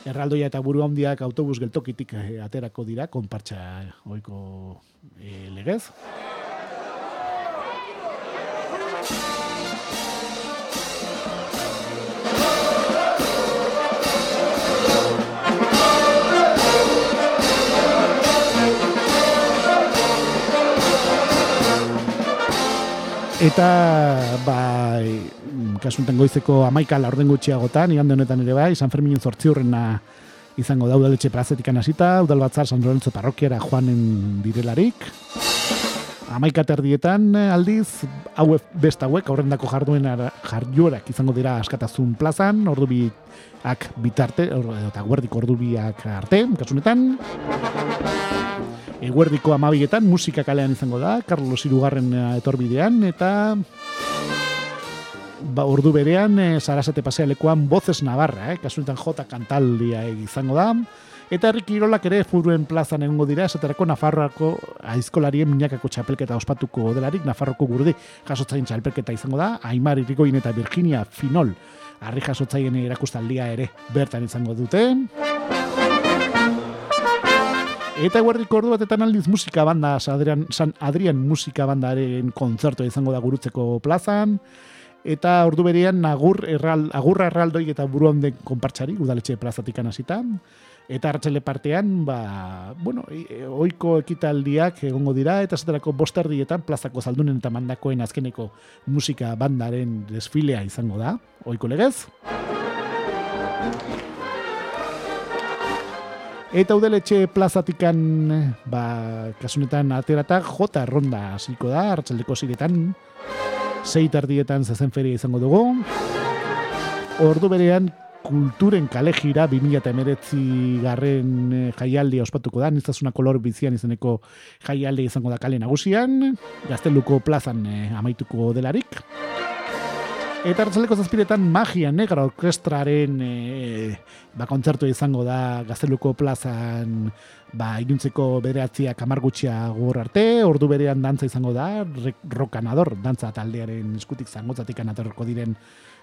Erraldoia eta buru handiak autobus geltokitik aterako dira, konpartxa oiko e, legez. Eta, ba, kasunten goizeko amaika laurden gutxiagotan, igande honetan ere bai, San Ferminen zortzi hurrena izango da udaletxe plazetik anasita, udal batzar San Lorenzo parrokiara joanen direlarik. Amaika terdietan aldiz, hau best hauek, aurrendako jarduen jariorak izango dira askatazun plazan, ordu biak bitarte, eta guardiko ordu biak arte, kasunetan. Eguerdiko amabietan musika kalean izango da, Carlos Irugarren eh, etorbidean, eta ba, ordu berean, e, Sarasate pasealekoan Bozes Navarra, eh, kasunetan jota kantaldia izango da, eta herrik irolak ere furuen plazan egongo dira, esaterako Nafarroako aizkolarien minakako txapelketa ospatuko delarik, Nafarroko gurdi jasotzaien txapelketa izango da, Aimar Irigoin eta Virginia Finol, harri jasotzaien erakustaldia ere bertan izango dute. Eta guardiko ordu batetan aldiz musika banda, Adrian, San Adrian musika bandaren kontzertu izango da gurutzeko plazan. Eta ordu berean agur erral, agurra erraldoi eta buru handen konpartxari, udaletxe plazatik anasita. Eta hartzele partean, ba, bueno, e, oiko ekitaldiak egongo dira, eta zaterako bosterdietan plazako zaldunen eta mandakoen azkeneko musika bandaren desfilea izango da, oiko legez. Eta udeletxe plazatikan, ba, kasunetan aterata, jota ronda hasiko da, hartzaldeko ziretan, zei tardietan zezen feria izango dugu. Ordu berean, kulturen kale jira, 2000 garren eh, jaialdi ospatuko da, niztasuna kolor bizian izeneko jaialdi izango da kale nagusian, gazteluko plazan eh, amaituko delarik. Eta hartzaleko zazpiretan magia negra orkestraren e, ba, kontzertu izango da gazteluko plazan ba, inuntzeko bederatziak amargutxia gor arte, ordu berean dantza izango da, rokanador, dantza taldearen eskutik zangotzatik anatorko diren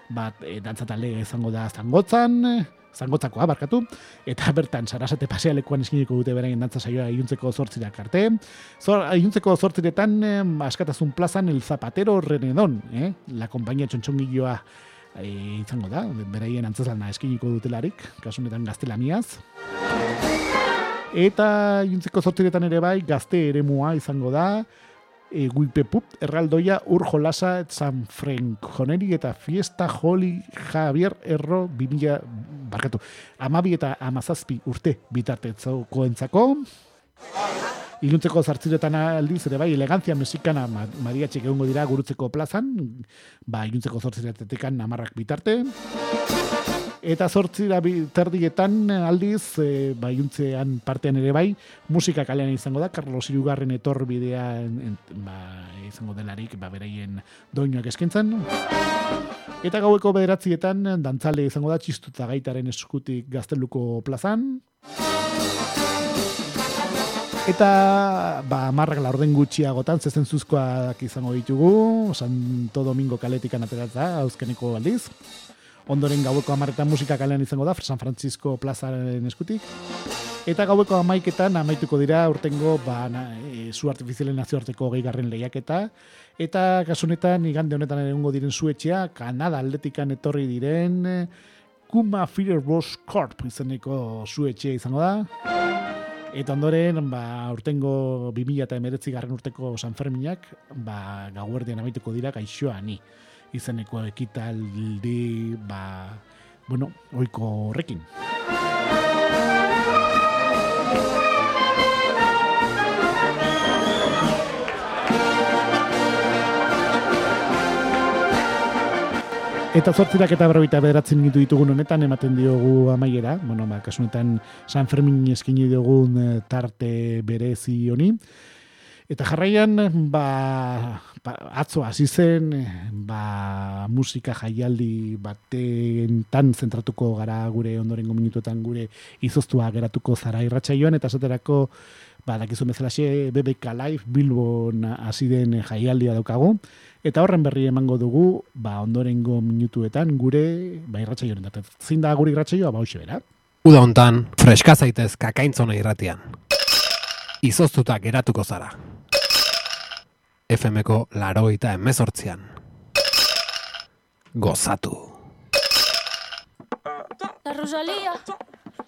bat e, dantza talde izango da zangotzan, zangotzakoa barkatu, eta bertan sarasate pasealekuan eskiniko dute beraien dantza saioa iuntzeko zortzirak arte. Zor, iuntzeko zortziretan eh, askatasun plazan el zapatero renedon, eh? la kompainia txontxongilloa e, izango da, beraien antzazlana eskiniko dutelarik, kasunetan gaztelaniaz. Eta juntzeko zortziretan ere bai, gazte ere mua izango da, e, guipepup, erraldoia, ur jolasa, San Frank, joneri eta fiesta joli Javier Erro, bimila, barkatu, amabi eta amazazpi urte bitartetzoko entzako. Iluntzeko zartziretan aldiz, ere bai, elegantzia mexikana Maria Txek egongo dira gurutzeko plazan, ba, iluntzeko zortziretetekan amarrak bitarte. Eta zortzira terdietan aldiz, e, bai partean ere bai, musika kalean izango da, Carlos Irugarren etor bidea ba, izango delarik, ba, beraien doinoak eskentzen. Eta gaueko bederatzietan, dantzale izango da, txistuta gaitaren eskutik gazteluko plazan. Eta, ba, marrak laurden gutxiagotan, zezen zuzkoak izango ditugu, Santo Domingo kaletik anateratzea, hauzkeneko aldiz. Ondoren gaueko amarretan musika kalean izango da, San Francisco plazaren eskutik. Eta gaueko amaiketan amaituko dira urtengo ba, na, e, zu artifizialen nazioarteko gehigarren lehiaketa. Eta kasunetan, igande honetan egongo diren zuetxea, Kanada aldetikan etorri diren, Kuma Fireboss Corp izeneko zuetxea izango da. Eta ondoren, ba, urtengo 2000 eta garren urteko San Ferminak, ba, gauerdian amaituko dira gaixoa ni. Izeneko ekitaldi, ba, bueno, oiko horrekin. Eta zortzirak eta berroita bederatzen ditu ditugun honetan, ematen diogu amaiera, bueno, ba, kasunetan San Fermin eskini dugun eh, tarte berezi honi. Eta jarraian, ba, ba, atzo hasi zen, ba, musika jaialdi baten tan zentratuko gara gure ondorengo minutuetan gure izoztua geratuko zara irratsaioan eta esaterako ba, dakizu bezalaxe BBK Live Bilbon hasi den jaialdia daukagu. Eta horren berri emango dugu, ba, ondorengo minutuetan gure, ba, datet. Zin da gure irratxaioa, ba, hoxe bera. Uda hontan, freska zaitez kakaintzona irratian. Izoztuta geratuko zara. FMko laro eta emezortzian. Gozatu. La Rosalía.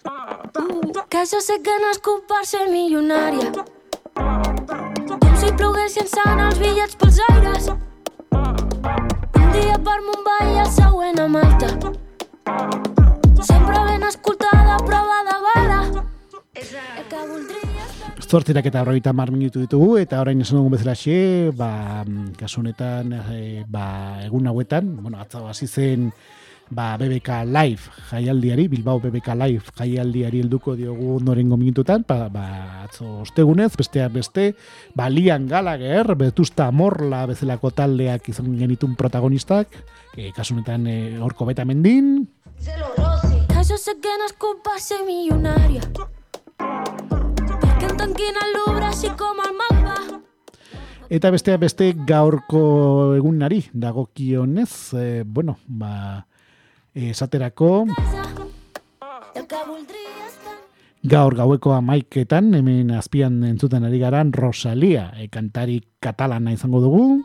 Uh, que jo sé que no és per ser milionària. Com si ploguessin sant els bitllets pels aires. Un dia per Mumbai i el següent a Malta. Sempre ben escoltada, prova de bala. El que voldria... Zortzirak eta horreita mar minutu ditugu, eta orain esan dugu bezala xe, ba, kasunetan, e, ba, egun hauetan, bueno, atzago hasi zen, ba, BBK Live jaialdiari, Bilbao BBK Live jaialdiari helduko diogu norengo minututan, ba, ba, atzo ostegunez, besteak beste, ba, Lian Gallagher, betusta morla bezalako taldeak izan genitun protagonistak, e, kasunetan e, orko beta mendin. Caso se que no es culpa ser millonaria Eta besteak beste gaurko egunari dagokionez, eh, bueno, ba, esaterako gaur gaueko amaiketan hemen azpian entzuten ari garan Rosalia e, kantari katalana izango dugu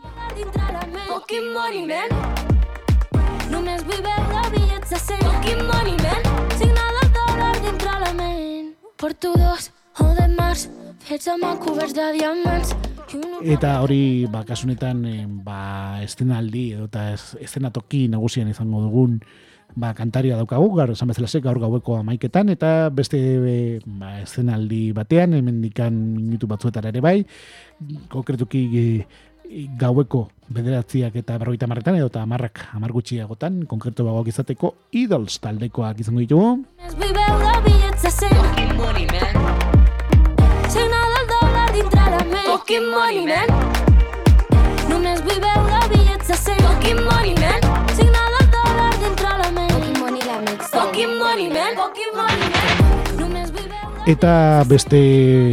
Eta hori, ba, kasunetan, ba, estenaldi, edo eta estenatoki nagusian izango dugun, ba, kantaria daukagu, gaur esan bezala gaur gaueko amaiketan, eta beste e, ba, eszenaldi batean, hemen dikan minutu batzuetara ere bai, konkretuki e, gaueko bederatziak eta berroita marretan, edo eta amarrak amargutxiagotan, konkretu bagoak izateko, idols taldekoak izango ditugu. Fucking money, man. Només vull veure bitllets de 100. Fucking money, man. Eta beste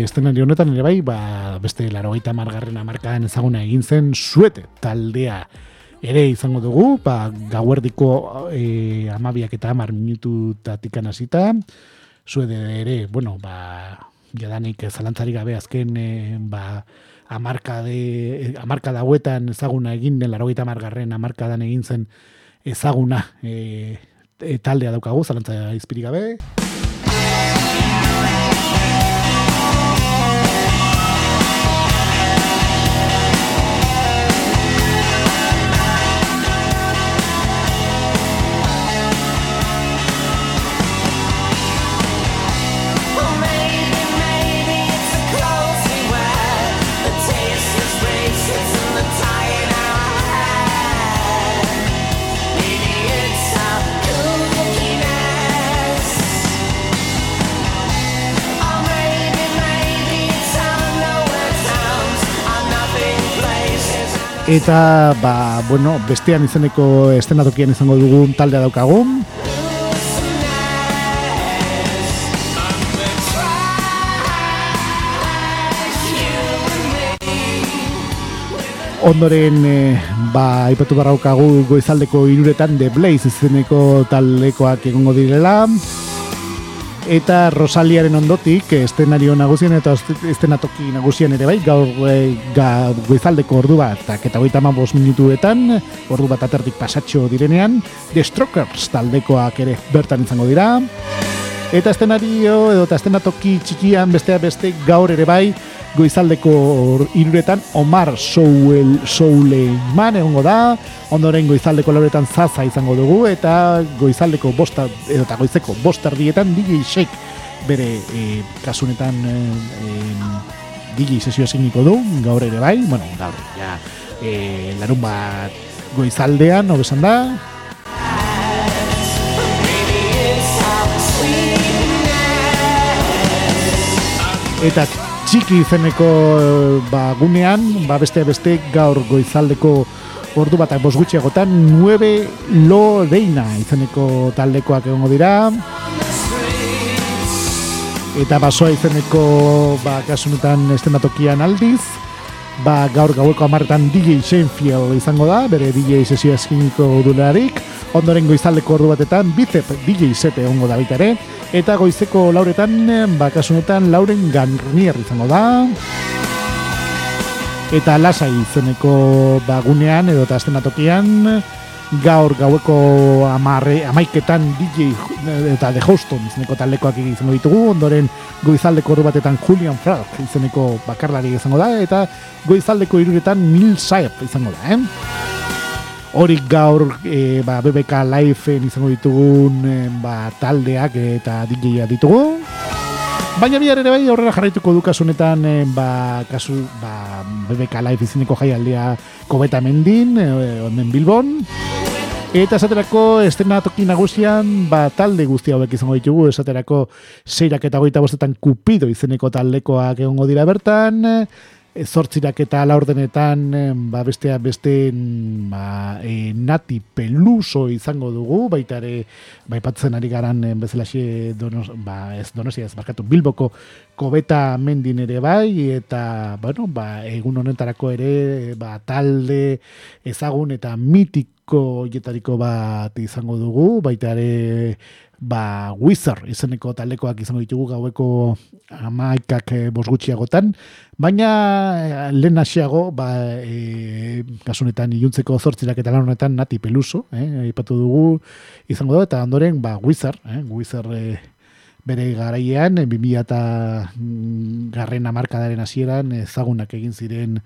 eszenario honetan ere bai, ba, beste laro gaita margarren amarkadan ezaguna egin zen suete taldea ere izango dugu, ba, gauerdiko e, amabiak eta amar minutu tatikan hasita, suete ere, bueno, ba, jadanik zalantzari gabe azken e, ba, amarka, de, dauetan ezaguna egin den laro gaita margarren amarkadan egin zen ezaguna e, e, taldea daukagu, zalantza izpirik gabe. Eta, ba, bueno, bestean izeneko estenatokian izango dugun taldea daukagun. Ondoren, eh, ba, aipatu barraukagu goizaldeko iruretan The Blaze izeneko taldekoak egongo direla. Eta Rosaliaren ondotik, estenario nagusien eta estenatoki nagusian ere bai, gaur e, ga, goizaldeko ordu bat, eta goita minutuetan, ordu bat atertik pasatxo direnean, The Strokers taldekoak ere bertan izango dira. Eta estenario edo eta estenatoki txikian besteak beste gaur ere bai, goizaldeko hiruretan Omar Soul Souleiman egongo da, ondoren goizaldeko lauretan Zaza izango dugu eta goizaldeko bosta eta goizeko bosta erdietan DJ Shake bere e, kasunetan e, e, DJ sesio esiniko du, gaur ere bai, bueno, gaur, ja, e, larun bat goizaldean, hobesan da, eta txiki izeneko eh, ba, gunean, ba, beste beste gaur goizaldeko ordu bat bos gutxiagotan 9 lo deina izeneko taldekoak egongo dira. Eta basoa izeneko ba, kasunetan estenatokian aldiz ba, gaur gaueko amarretan DJ Shenfield izango da, bere DJ sesioa eskiniko dularik, ondoren goizaldeko ordu batetan Bizep DJ set egongo da baita ere, eta goizeko lauretan, eh, ba, kasunetan Lauren Garnier izango da, eta lasai izeneko bagunean edo eta estenatokian gaur gaueko amarre, amaiketan DJ eta The Houston izeneko taldekoak izango ditugu, ondoren goizaldeko ordu batetan Julian Frag izeneko bakarlari izango da, eta goizaldeko iruretan Mil Saep izango da, eh? Hori gaur e, ba, BBK Live izango ditugun e, ba, taldeak eta DJ-a ditugu. Baina bihar ere bai aurrera jarraituko du kasunetan e, ba, kasu, ba, BBK Live izeneko jaialdia kobeta mendin, e, hemen Bilbon. Eta esaterako estenatoki nagusian ba, talde guzti hauek izango ditugu, esaterako seirak eta goita bostetan kupido izeneko taldekoak egongo dira bertan, e, zortzirak eta laurdenetan ba, bestea beste ba, e, nati peluso izango dugu, baita ere baipatzen ari garan bezalaxe donos, ba, ez donosia ez barkatu bilboko kobeta mendin ere bai, eta bueno, ba, egun honetarako ere ba, talde ezagun eta mitiko hoietariko bat izango dugu, baita ere ba, Wizard izeneko taldekoak izango ditugu gaueko amaikak e, bosgutxiagotan, baina e, lehen hasiago, ba, e, kasunetan iluntzeko zortzirak eta lan honetan nati peluso, eh, ipatu dugu izango da, eta ondoren ba, Wizard, eh, Wizard e, bere garaian, 2000 eta mm, garren amarkadaren hasieran ezagunak egin ziren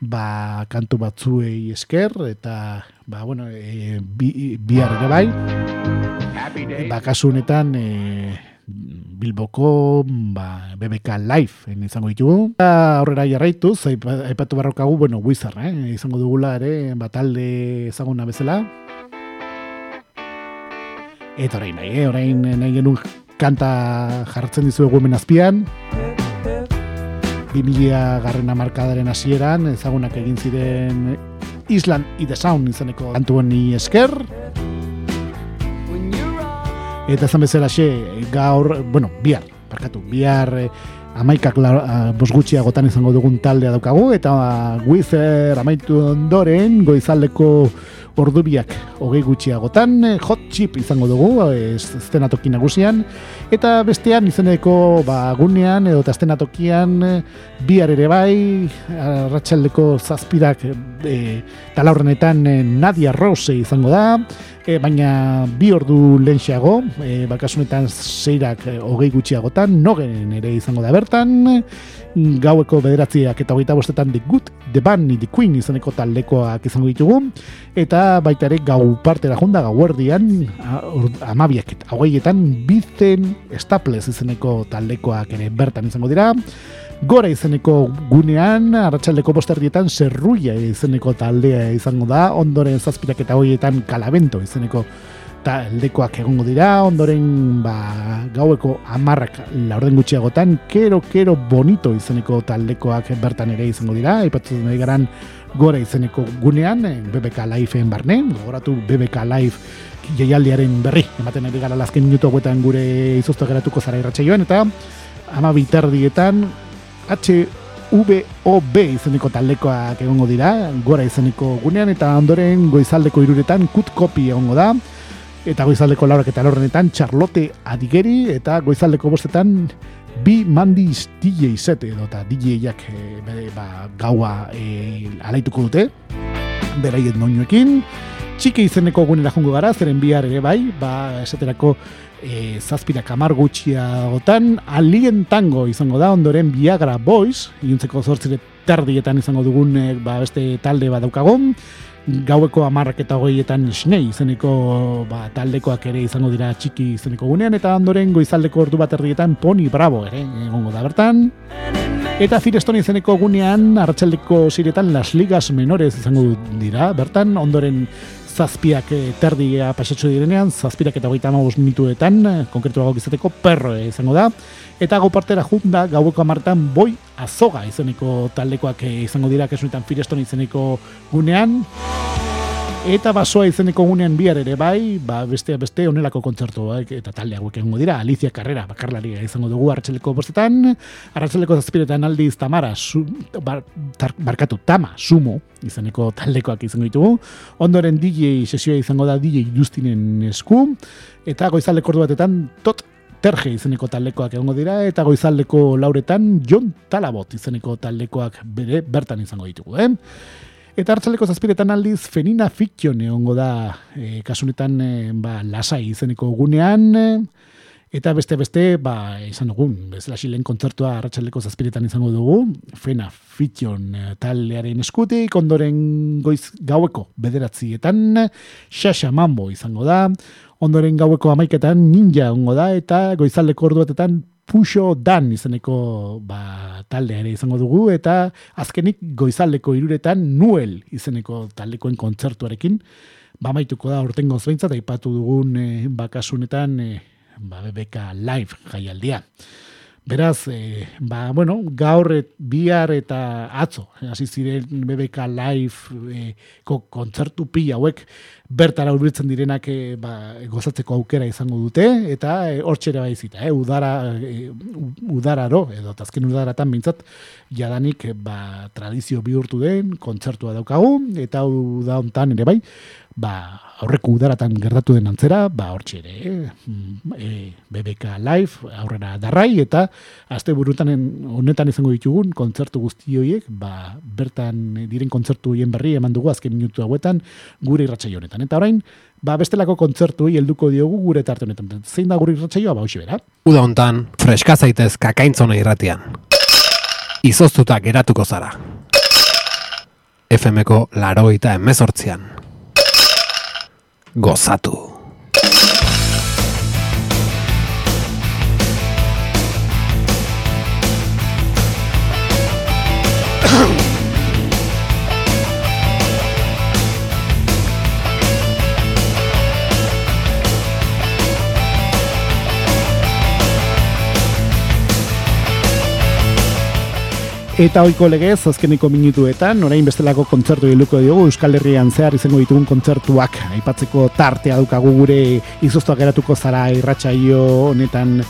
ba, kantu batzuei esker, eta ba, bueno, e, bi, bihar ere bai, ba, kasu honetan e, Bilboko ba, BBK Live en izango ditugu. Eta aurrera jarraituz, aipa- aipatu barrokagu, bueno, Wizard, eh? izango dugula ere, batalde ezaguna bezala. Eta orain nahi, eh? orain nahi genuen kanta jartzen dizuegu hemen azpian. 2000 garren amarkadaren hasieran ezagunak egin ziren Island i the Sound izeneko kantuen esker. Eta ezan bezala xe, gaur, bueno, bihar, barkatu, bihar eh, amaikak la, uh, bosgutxiagotan izango dugun taldea daukagu, eta uh, Wizard amaitu ondoren, goizaldeko ordubiak hogei gutxiagotan, eh, hot chip izango dugu, eh, estenatoki nagusian, eta bestean izeneko ba, gunean edo estenatokian eh, bihar ere bai, arratsaldeko zazpirak e, talaurrenetan Nadia Rose izango da, e, baina bi ordu lehenxeago, e, bakasunetan zeirak hogei gutxiagotan, nogen ere izango da bertan, gaueko bederatziak eta hogeita bostetan The Good, The Bunny, The Queen izaneko taldekoak izango ditugu, eta baita ere gau partera junda gauerdian, amabiak eta hogeietan bizen Staples izeneko taldekoak ere bertan izango dira, Gora izeneko gunean, arratsaldeko bosterdietan zerruia izeneko taldea izango da, ondoren zazpirak eta hoietan kalabento izeneko taldekoak egongo dira, ondoren ba, gaueko amarrak laurden gutxiagotan, kero, kero bonito izeneko taldekoak bertan ere izango dira, aipatzen nahi garan gora izeneko gunean, eh, BBK Lifeen barne, gogoratu BBK Live jaialdiaren berri, ematen ari gara lazken minutu hauetan gure izoztu geratuko zara irratsaioan. Eta ama biterdietan HVOB izeneko taldekoak egongo dira, gora izeneko gunean, eta ondoren goizaldeko iruretan kut kopi egongo da, eta goizaldeko laurak eta laurrenetan Charlotte Adigeri, eta goizaldeko bostetan bi mandiz DJ set edo eta DJ-ak e, bere, ba, gaua e, alaituko dute, beraien doinuekin, txiki izeneko gunera jongo gara, zeren bihar ere bai, ba, esaterako e, zazpirak amar gutxiagotan, alien tango izango da, ondoren Viagra Boys, iuntzeko zortzire terdietan izango dugun e, ba, beste talde bat daukagun, gaueko amarrak eta hogeietan snei izeneko ba, taldekoak ere izango dira txiki izeneko gunean, eta ondoren goizaldeko ordu bat erdietan Pony Bravo ere egongo da bertan. Eta Firestone izeneko gunean, arratsaldeko ziretan Las Ligas Menores izango dira, bertan, ondoren zazpiak terdia pasatxo direnean, zazpirak eta hogeita hamabos minutuetan, eh, konkretuago izateko perro izango da, eta gau partera junda gaueko amartan boi azoga izeneko taldekoak eh, izango dira, kasunetan Firestone izeneko gunean, Eta basoa izeneko gunean bihar ere bai, ba beste beste onelako kontzertu bai, eta talde hauek egongo dira, Alicia Carrera bakarlaria izango dugu arratsaleko bostetan, arratsaleko zazpiretan aldiz Tamara, su, bar, tar, barkatu, Tama, Sumo, izeneko taldekoak izango ditugu, ondoren DJ sesioa izango da DJ Justinen esku, eta goizaldeko ordu batetan tot Terge izeneko taldekoak egongo dira. Eta goizaldeko lauretan Jon Talabot izeneko taldekoak bere bertan izango ditugu, eh? Eta hartzaleko zazpiretan aldiz Fenina Fiction egongo da e, kasunetan e, ba, lasai izeneko gunean e, eta beste beste ba, izan dugun, bezala lehen kontzertua hartzaleko zazpiretan izango dugu Fena Fiction e, taldearen eskutik, ondoren goiz gaueko bederatzietan Shasha Mambo izango da, ondoren gaueko amaiketan Ninja egongo da eta goizaldeko orduatetan Puxo Dan izeneko ba, taldea ere izango dugu eta azkenik goizaldeko iruretan Nuel izeneko taldekoen kontzertuarekin ba maituko da urtengo zbeintzat aipatu dugun e, bakasunetan e, ba, BBK Live jaialdia. Beraz, e, ba, bueno, gaur bihar eta atzo, hasi ziren BBK Live e, ko, kontzertu pila hauek bertara hurbiltzen direnak e, ba, gozatzeko aukera izango dute, eta e, hortxera baizita, e, udara, e, udararo, edo azken udaratan bintzat, jadanik e, ba, tradizio bihurtu den, kontzertua daukagu, eta uda hontan ere bai, ba, aurreko udaratan gertatu den antzera, ba, hortxe ere, eh, mm, e, BBK Live, aurrera darrai, eta azte burutan honetan izango ditugun kontzertu guzti horiek, ba, bertan diren kontzertu horien berri eman dugu azken minutu hauetan gure irratsaio honetan. Eta orain, ba, bestelako kontzertu helduko diogu gure tarte honetan. Zein da gure irratsaioa, ba, hoxe bera. Uda hontan, freska zaitez kakaintzona irratian. Izoztuta geratuko zara. FMko laroita emezortzian. Gozatu. Eta oiko legez, azkeneko minutuetan, orain bestelako kontzertu iluko diogu, Euskal Herrian zehar izango ditugun kontzertuak, aipatzeko tartea dukagu gure izoztuak geratuko zara irratsaio honetan,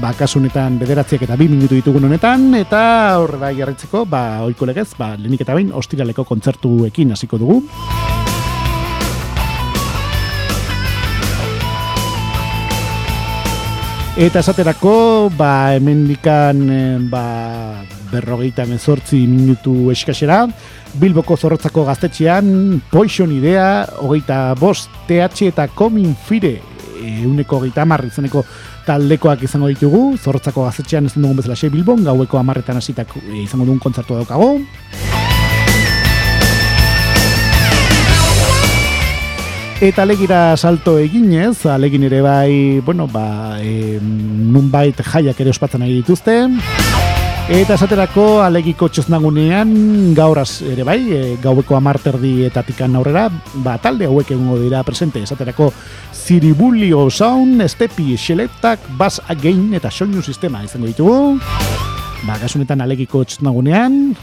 ba, kasu honetan bederatziak eta bi minutu ditugun honetan, eta horrela bai jarritzeko, ba, oiko legez, ba, lehenik eta bain, ostiraleko kontzertuekin hasiko dugu. Eta esaterako, ba, hemendikan, eh, ba, berrogeita mezortzi minutu eskasera, Bilboko zorrotzako gaztetxean, Poison Idea, hogeita bost, TH eta Komin Fire, euneko hogeita amarri izeneko taldekoak izango ditugu, zorrotzako gaztetxean ez dugun bezala Bilbon, gaueko amarretan hasitak eh, izango dugun kontzertu daukago. Eta alegira salto eginez, alegin ere bai, bueno, ba, e, nunbait jaiak ere ospatzen ari dituzte. Eta esaterako alegiko txoznagunean gaur az ere bai, e, gaueko amarterdi eta tikan aurrera, ba, talde hauek egongo dira presente. Esaterako Ziribulio Sound, Estepi, Xeletak, Bass Again eta Soinu Sistema izango ditugu. Ba, kasunetan alegiko txoznagunean.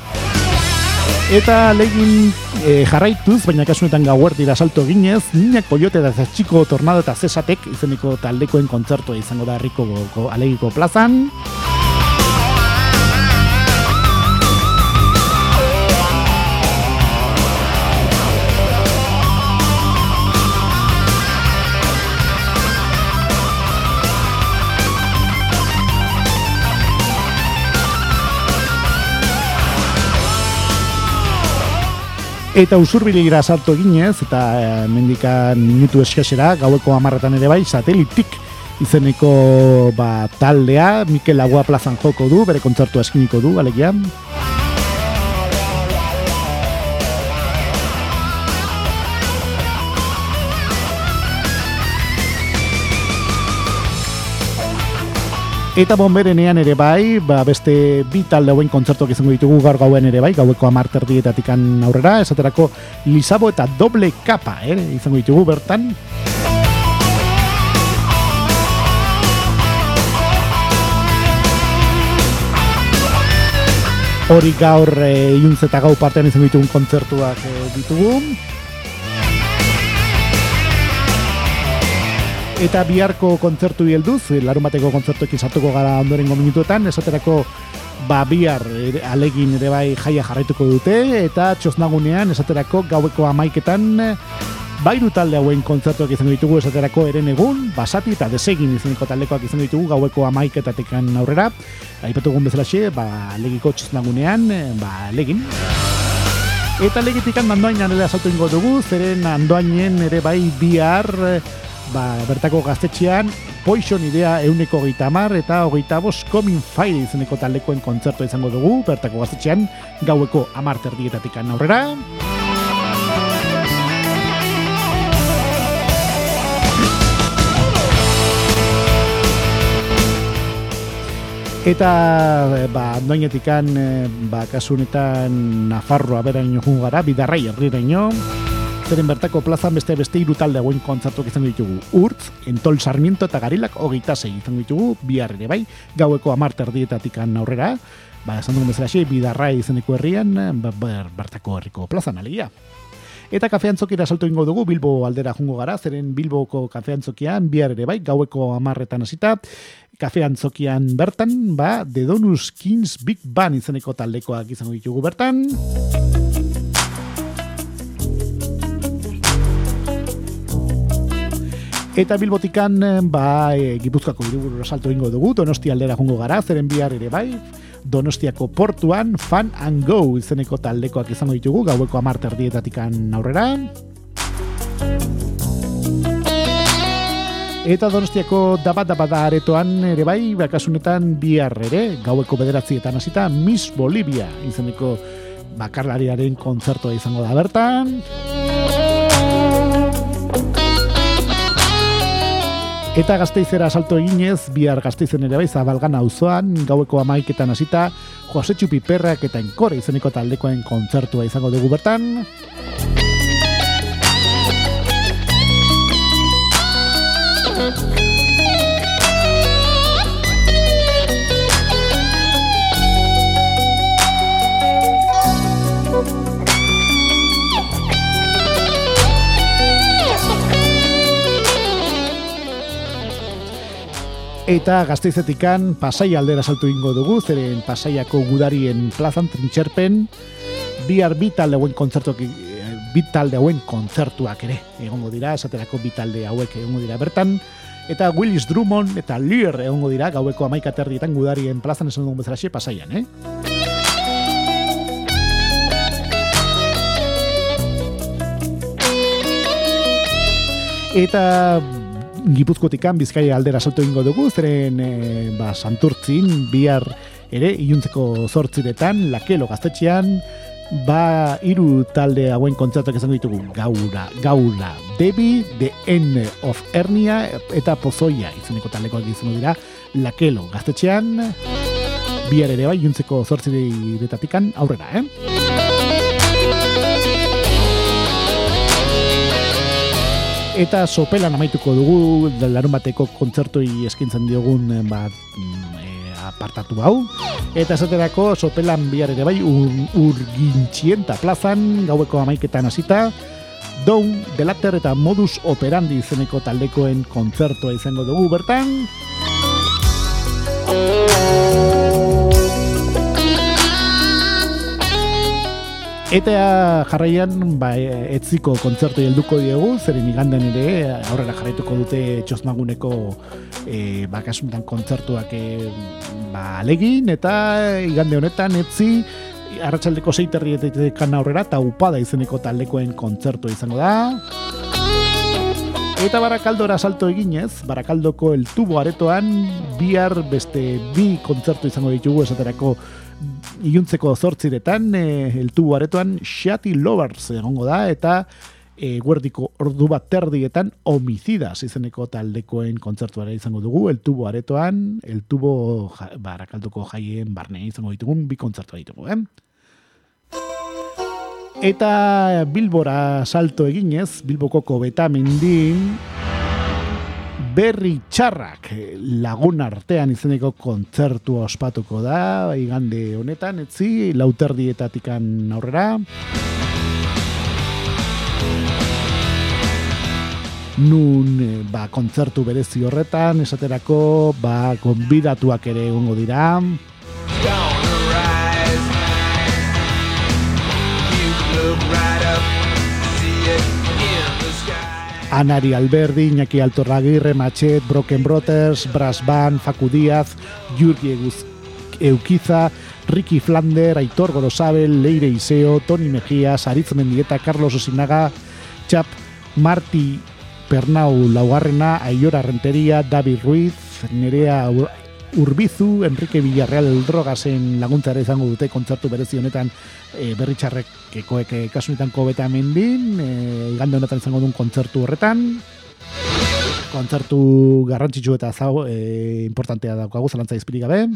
Eta legin e, jarraituz, baina kasunetan gauertira salto eginez, Niñak Coyote da Txiko Tornado eta Zesatek izeneko taldekoen kontzertua izango da herriko alegiko plazan. Eta usurbilegira salto eginez, eta e, mendikan minutu eskasera, gaueko amarretan ere bai, satelitik izeneko ba, taldea, Mikel Lagua plazan joko du, bere kontzertua eskiniko du, alegia. Eta bomberenean ere bai, ba beste bi talde hauen kontzertuak izango ditugu gaur gauen ere bai, gaueko amarterdietatikan aurrera, esaterako Lisabo eta Doble Kapa, eh, izango ditugu bertan. Hori gaur e, iuntz eta gau partean izango ditugun kontzertuak e, ditugu. Eta biharko kontzertu helduz, larun bateko kontzertuekin sartuko gara ondorengo minutuetan, esaterako ba bihar ere- alegin ere bai jaia jarraituko dute, eta txosnagunean esaterako gaueko amaiketan bairu talde hauen kontzertuak izango ditugu esaterako eren egun, basati eta desegin izeneko taldekoak izango ditugu gaueko amaiketatekan aurrera, aipatugun bezalaxe, ba alegiko txosnagunean, ba alegin. Eta legitikan mandoainan ere asaltu ingo dugu, zeren andoainen ere bai bihar ba, bertako gaztetxean Poison idea euneko hogeita amar eta hogeita bos Coming Fire izeneko taldekoen kontzertu izango dugu, bertako gaztetxean gaueko amar terdietatik aurrera. Eta eh, ba, doinetikan eh, ba, kasu honetan Nafarroa beraino joan gara, bidarrai herriraino. Zeren bertako plazan beste beste hiru talde hauen kontzertuak izango ditugu. Urtz, Entol Sarmiento eta Garilak hogeita sei izango ditugu, bihar ere bai, gaueko amar terdietatik aurrera. Ba, esan dugun bezala xe, bidarrai izeneko herrian, ba, ber, bertako herriko plazan alegia. Eta kafeantzokira salto ingo dugu, Bilbo aldera jungo gara, zeren Bilboko kafeantzokian, bihar ere bai, gaueko amarretan hasita, kafeantzokian bertan, ba, The Donus Kings Big Band izeneko taldekoak izango ditugu bertan. Eta Bilbotikan, ba, e, Gipuzkoako hiriburu salto ingo dugu, Donostia aldera jungo gara, zeren bihar ere bai, Donostiako portuan Fan and Go izeneko taldekoak izango ditugu, gaueko amarter dietatikan aurrera. Eta Donostiako dabat dabat aretoan ere bai, bakasunetan bihar ere, gaueko bederatzietan hasita Miss Bolivia izeneko bakarlariaren kontzertua izango da bertan. Eta gazteizera salto eginez, bihar gazteizen ere bai zabalgan auzoan gaueko amaiketan hasita Josetxu Piperrak eta Enkore izeneko taldekoen kontzertua izango dugu bertan. Eta gazteizetikan pasai aldera saltu ingo dugu, zeren pasaiako gudarien plazan trintxerpen, bihar bi talde hauen kontzertuak eh, bi talde hauen kontzertuak ere egongo dira, esaterako bi talde hauek egongo dira bertan, Eta Willis Drummond eta Lear egongo dira gaueko amaika terdietan gudarien plazan esan dugun bezalaxe pasaian, eh? Eta Gipuzkotikan Bizkaia aldera salto egingo dugu, zeren e, ba, santurtzin, bihar ere, iluntzeko zortziretan, lakelo gaztetxean, ba, hiru talde hauen kontzertuak izango ditugu, gaura, gaula, Debi, The End of Ernia, eta Pozoia, izeneko taldekoak izango dira, lakelo gaztetxean, bihar ere bai, iluntzeko zortziretatik aurrera, eh? Eta sopelan amaituko dugu larun bateko kontzertoi eskintzen diogun eh, bat e, apartatu hau. Eta esaterako sopelan bihar ere bai ur, urgintxienta plazan gaueko amaiketan hasita. Down, Delater eta Modus Operandi izeneko taldekoen kontzertoa izango dugu bertan. Eta jarraian ba, etziko kontzertu helduko diegu, zeren igandan ere aurrera jarraituko dute txosmaguneko e, bakasuntan kontzertuak e, ba, alegin, eta igande honetan etzi arratsaldeko zeiterrietekan aurrera eta upada izeneko taldekoen kontzertu izango da. Eta barakaldora salto eginez, barakaldoko el tubo aretoan bihar beste bi kontzertu izango ditugu esaterako iluntzeko zortziretan, e, el tubo aretoan Shati Lovers egongo da, eta e, guerdiko ordu bat terdietan homicidas izeneko taldekoen kontzertuara izango dugu, el tubo aretoan, el tubo ja, barakalduko jaien barne izango ditugun, bi kontzertua ditugu, eh? Eta Bilbora salto eginez, Bilboko kobeta mendin, berri txarrak lagun artean izeneko kontzertu ospatuko da, igande honetan, etzi, lauterdietatikan aurrera. Nun eh, ba, kontzertu berezi horretan, esaterako ba, konbidatuak ere egongo dira. Gonna rise You look right up See Anari Alberdi, Iñaki Altorragirre, Machet, Broken Brothers, Brass Band, Facu Díaz, Jurgi Eukiza, Ricky Flander, Aitor Gorosabel, Leire Iseo, Toni Mejías, Aritz Mendieta, Carlos Osinaga, Chap, Marti Pernau Laugarrena, Aiora Renteria, David Ruiz, Nerea Ur- Urbizu, Enrique Villarreal Drogasen laguntzara izango dute kontzertu berezi honetan e, berritxarrekekoek e, kasunetan kobeta mendin, e, igande honetan izango duen kontzertu horretan, kontzertu garrantzitsu eta zau, e, importantea daukagu, zalantza izpirik gabe.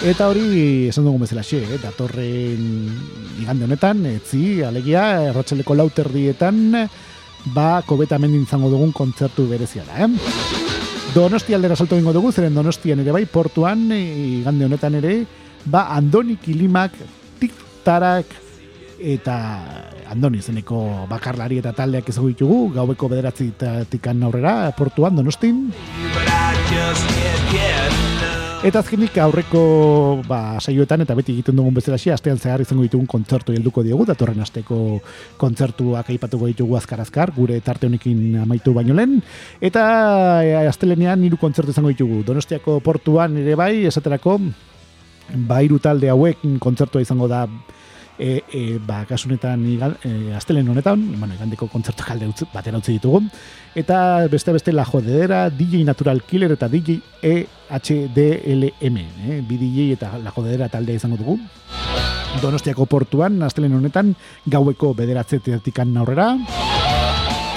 Eta hori esan dugu bezala xe, eh? datorren igande honetan, etzi, alegia, erratxaleko lauterdietan, ba, kobeta mendin izango dugun kontzertu berezia da, eh? Donosti aldera salto egingo dugu, zeren Donostian ere bai, portuan, e, igande honetan ere, ba, Andoni Kilimak, tiktarak, eta Andoni zeneko bakarlari eta taldeak ezagu ditugu, gaueko bederatzi tikan aurrera, portuan, Donostin. Eta azkenik aurreko ba, saioetan eta beti egiten dugun bezala astean zehar izango ditugun kontzertu helduko diogu, datorren asteko kontzertuak aipatuko ditugu azkar-azkar, gure tarte honekin amaitu baino lehen. Eta e, astelenean hiru kontzertu izango ditugu. Donostiako portuan ere bai, esaterako, ba, hiru talde hauek kontzertua izango da e, e, ba, kasunetan e, astelen honetan, bueno, igandeko kontzertu kalde utzi, batera utzi ditugu, eta beste beste la jodedera, DJ Natural Killer eta DJ EHDLM, eh? bi DJ eta la jodedera taldea izango dugu. Donostiako portuan, astelen honetan, gaueko bederatzetetik aurrera,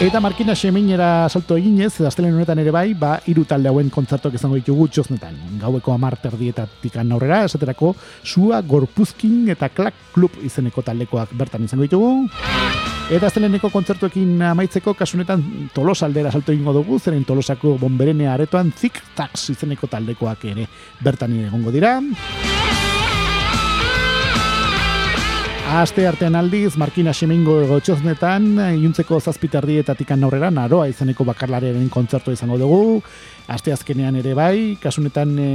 Eta Markina Xeminera salto eginez, astelen honetan ere bai, ba, hiru talde hauen kontzertuak izango ditugu txosnetan. Gaueko amar terdietatik aurrera, esaterako, Sua, Gorpuzkin eta Klak Club izeneko taldekoak bertan izango ditugu. Eta asteleneko kontzertuekin amaitzeko, kasunetan Tolos aldera salto egingo dugu, zeren Tolosako bomberenea aretoan Zik Tax izeneko taldekoak ere bertan egongo dira. Aste artean aldiz, Markina Xemingo gotxoznetan, iuntzeko zazpitardietatik aurrera, naroa izeneko bakarlaren kontzertua izango dugu. Aste azkenean ere bai, kasunetan e,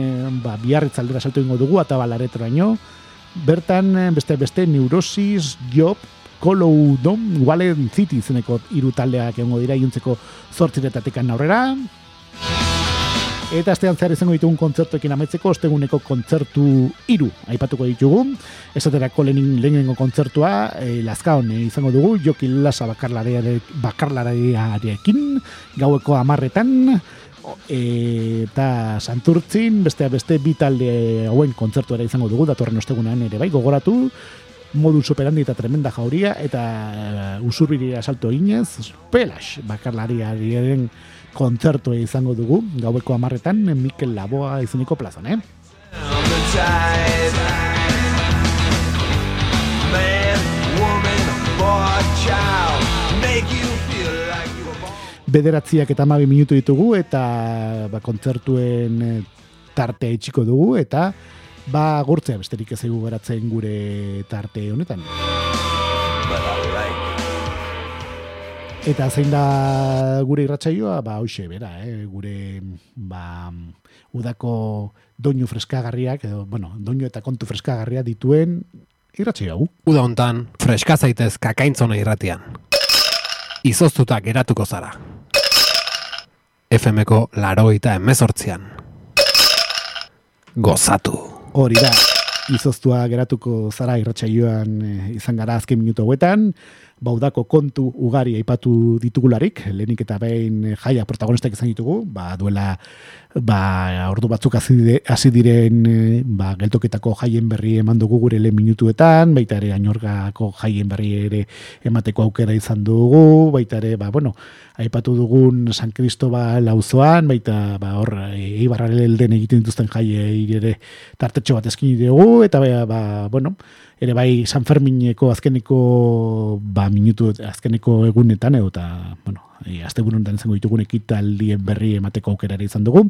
ba, biarritz aldera salto ingo dugu, eta balareteraino. Bertan, eh, beste beste, neurosis, job, Kolou Dom Wallen City izeneko hiru taldeak egongo dira iluntzeko zortziretatik aurrera. Eta astean zehar izango ditugun kontzertuekin ametzeko, osteguneko kontzertu hiru aipatuko ditugu. Esaterako lehenin, lehenengo kontzertua, e, Lazkaon eh, izango dugu, Joki Lasa bakarlariarekin, gaueko amarretan, o- e, eta Santurtzin, beste beste bi talde hauen kontzertu ere izango dugu, datorren ostegunean ere bai, gogoratu, modus operandi eta tremenda jauria, eta uh, usurbirira salto eginez, Pelash bakarlariaren kontzertua izango dugu, gaueko amarretan, Mikel Laboa izeniko plazan, eh? bederatziak eta amabi minutu ditugu eta ba, kontzertuen eh, tartea itxiko dugu eta ba gurtzea besterik ez egu geratzen gure tarte honetan. Eta zein da gure irratsaioa ba hoxe bera, eh? gure ba, udako doinu freskagarriak edo bueno, doinu eta kontu freskagarria dituen irratsaio hau. Uda hontan, freska zaitez kakaintzona irratian. Izoztuta geratuko zara. FMko laroita emezortzian. Gozatu. Hori da, izoztua geratuko zara irratsaioan eh, izan gara azken minutu hauetan, baudako kontu ugari aipatu ditugularik, lehenik eta behin eh, jaia protagonistak izan ditugu, ba, duela ba, ordu batzuk hasi dire- hasi diren eh, ba, geltoketako jaien berri eman dugu gure lehen minutuetan, baita ere ainorgako jaien berri ere emateko aukera izan dugu, baita ere, ba, bueno, aipatu dugun San Cristobal auzoan, baita ba, hor e, Eibarraren egiten dituzten jaiei ere tartetxo bat eskini dugu, eta ba, ba, bueno, ere bai San Fermineko azkeneko ba, minutu azkeneko egunetan edo eta bueno, e, asteburu honetan izango ditugun ekitaldien berri emateko aukera ere izan dugu.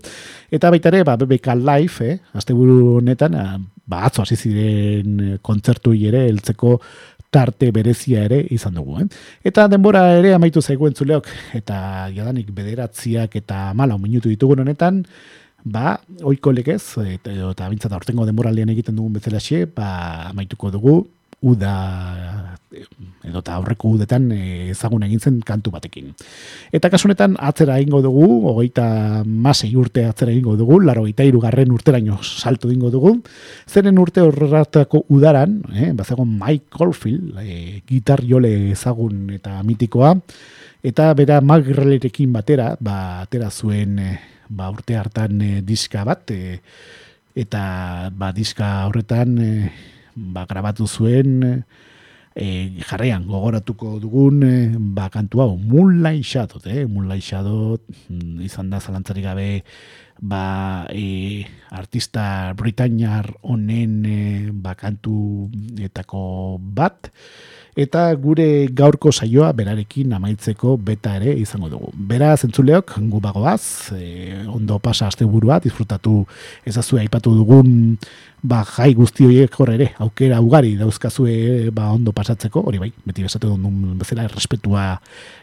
Eta baita ere, ba, BBK Live, eh, asteburu honetan, ba, atzo hasi ziren eh, kontzertuei ere heltzeko tarte berezia ere izan dugu. Eh? Eta denbora ere amaitu zaigu entzuleok, eta jadanik bederatziak eta mala minutu ditugun honetan, ba, oiko legez, eta, eta bintzat aurtengo denboraldian egiten dugun bezalaxe, ba, amaituko dugu, uda edo eta aurreko udetan eh, ezagun egin zen kantu batekin. Eta kasu honetan atzera egingo dugu, hogeita masei urte atzera egingo dugu, laro irugarren urteraino salto egingo dugu, zeren urte horretako udaran, eh, bazegon Mike Caulfield, eh, gitar jole ezagun eta mitikoa, eta bera Magrelerekin batera, ba, atera zuen eh, ba, urte hartan eh, diska bat, eh, eta ba, diska horretan eh, ba, grabatu zuen e, jarraian gogoratuko dugun e, ba, kantu hau Moonlight Shadow, eh? Moonlight Shadow mm, izan da zalantzarik gabe ba, e, artista britainiar honen e, ba, kantu etako bat eta gure gaurko saioa berarekin amaitzeko beta ere izango dugu. Bera zentzuleok gu bagoaz, e, ondo pasa asteburua, disfrutatu ezazue aipatu dugun ba, jai guzti horiek hor ere, aukera ugari dauzkazue ba, ondo pasatzeko, hori bai, beti besatu duen bezala errespetua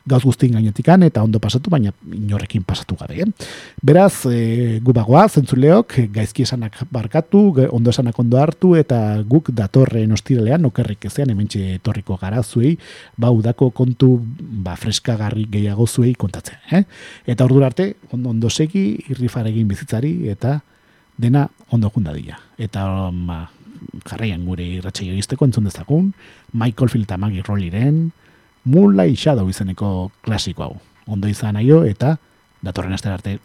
gauz guztien gainetikan, eta ondo pasatu, baina inorrekin pasatu gabe. Eh? Beraz, e, gu bagoa, zentzuleok, gaizki esanak barkatu, ondo esanak ondo hartu, eta guk datorren ostiralean, okerrik ezean, hementxe etorriko gara zuei, ba, udako kontu ba, freskagarri gehiago zuei kontatzen. Eh? Eta ordura arte, ondo, ondo segi, irrifaregin bizitzari, eta dena ondo jundadila. Eta ma, jarraian gure irratxaio izteko entzun dezagun, Michael Field eta Maggie Rolliren Moonlight Shadow izeneko klasiko hau. Ondo izan aio eta datorren aster arte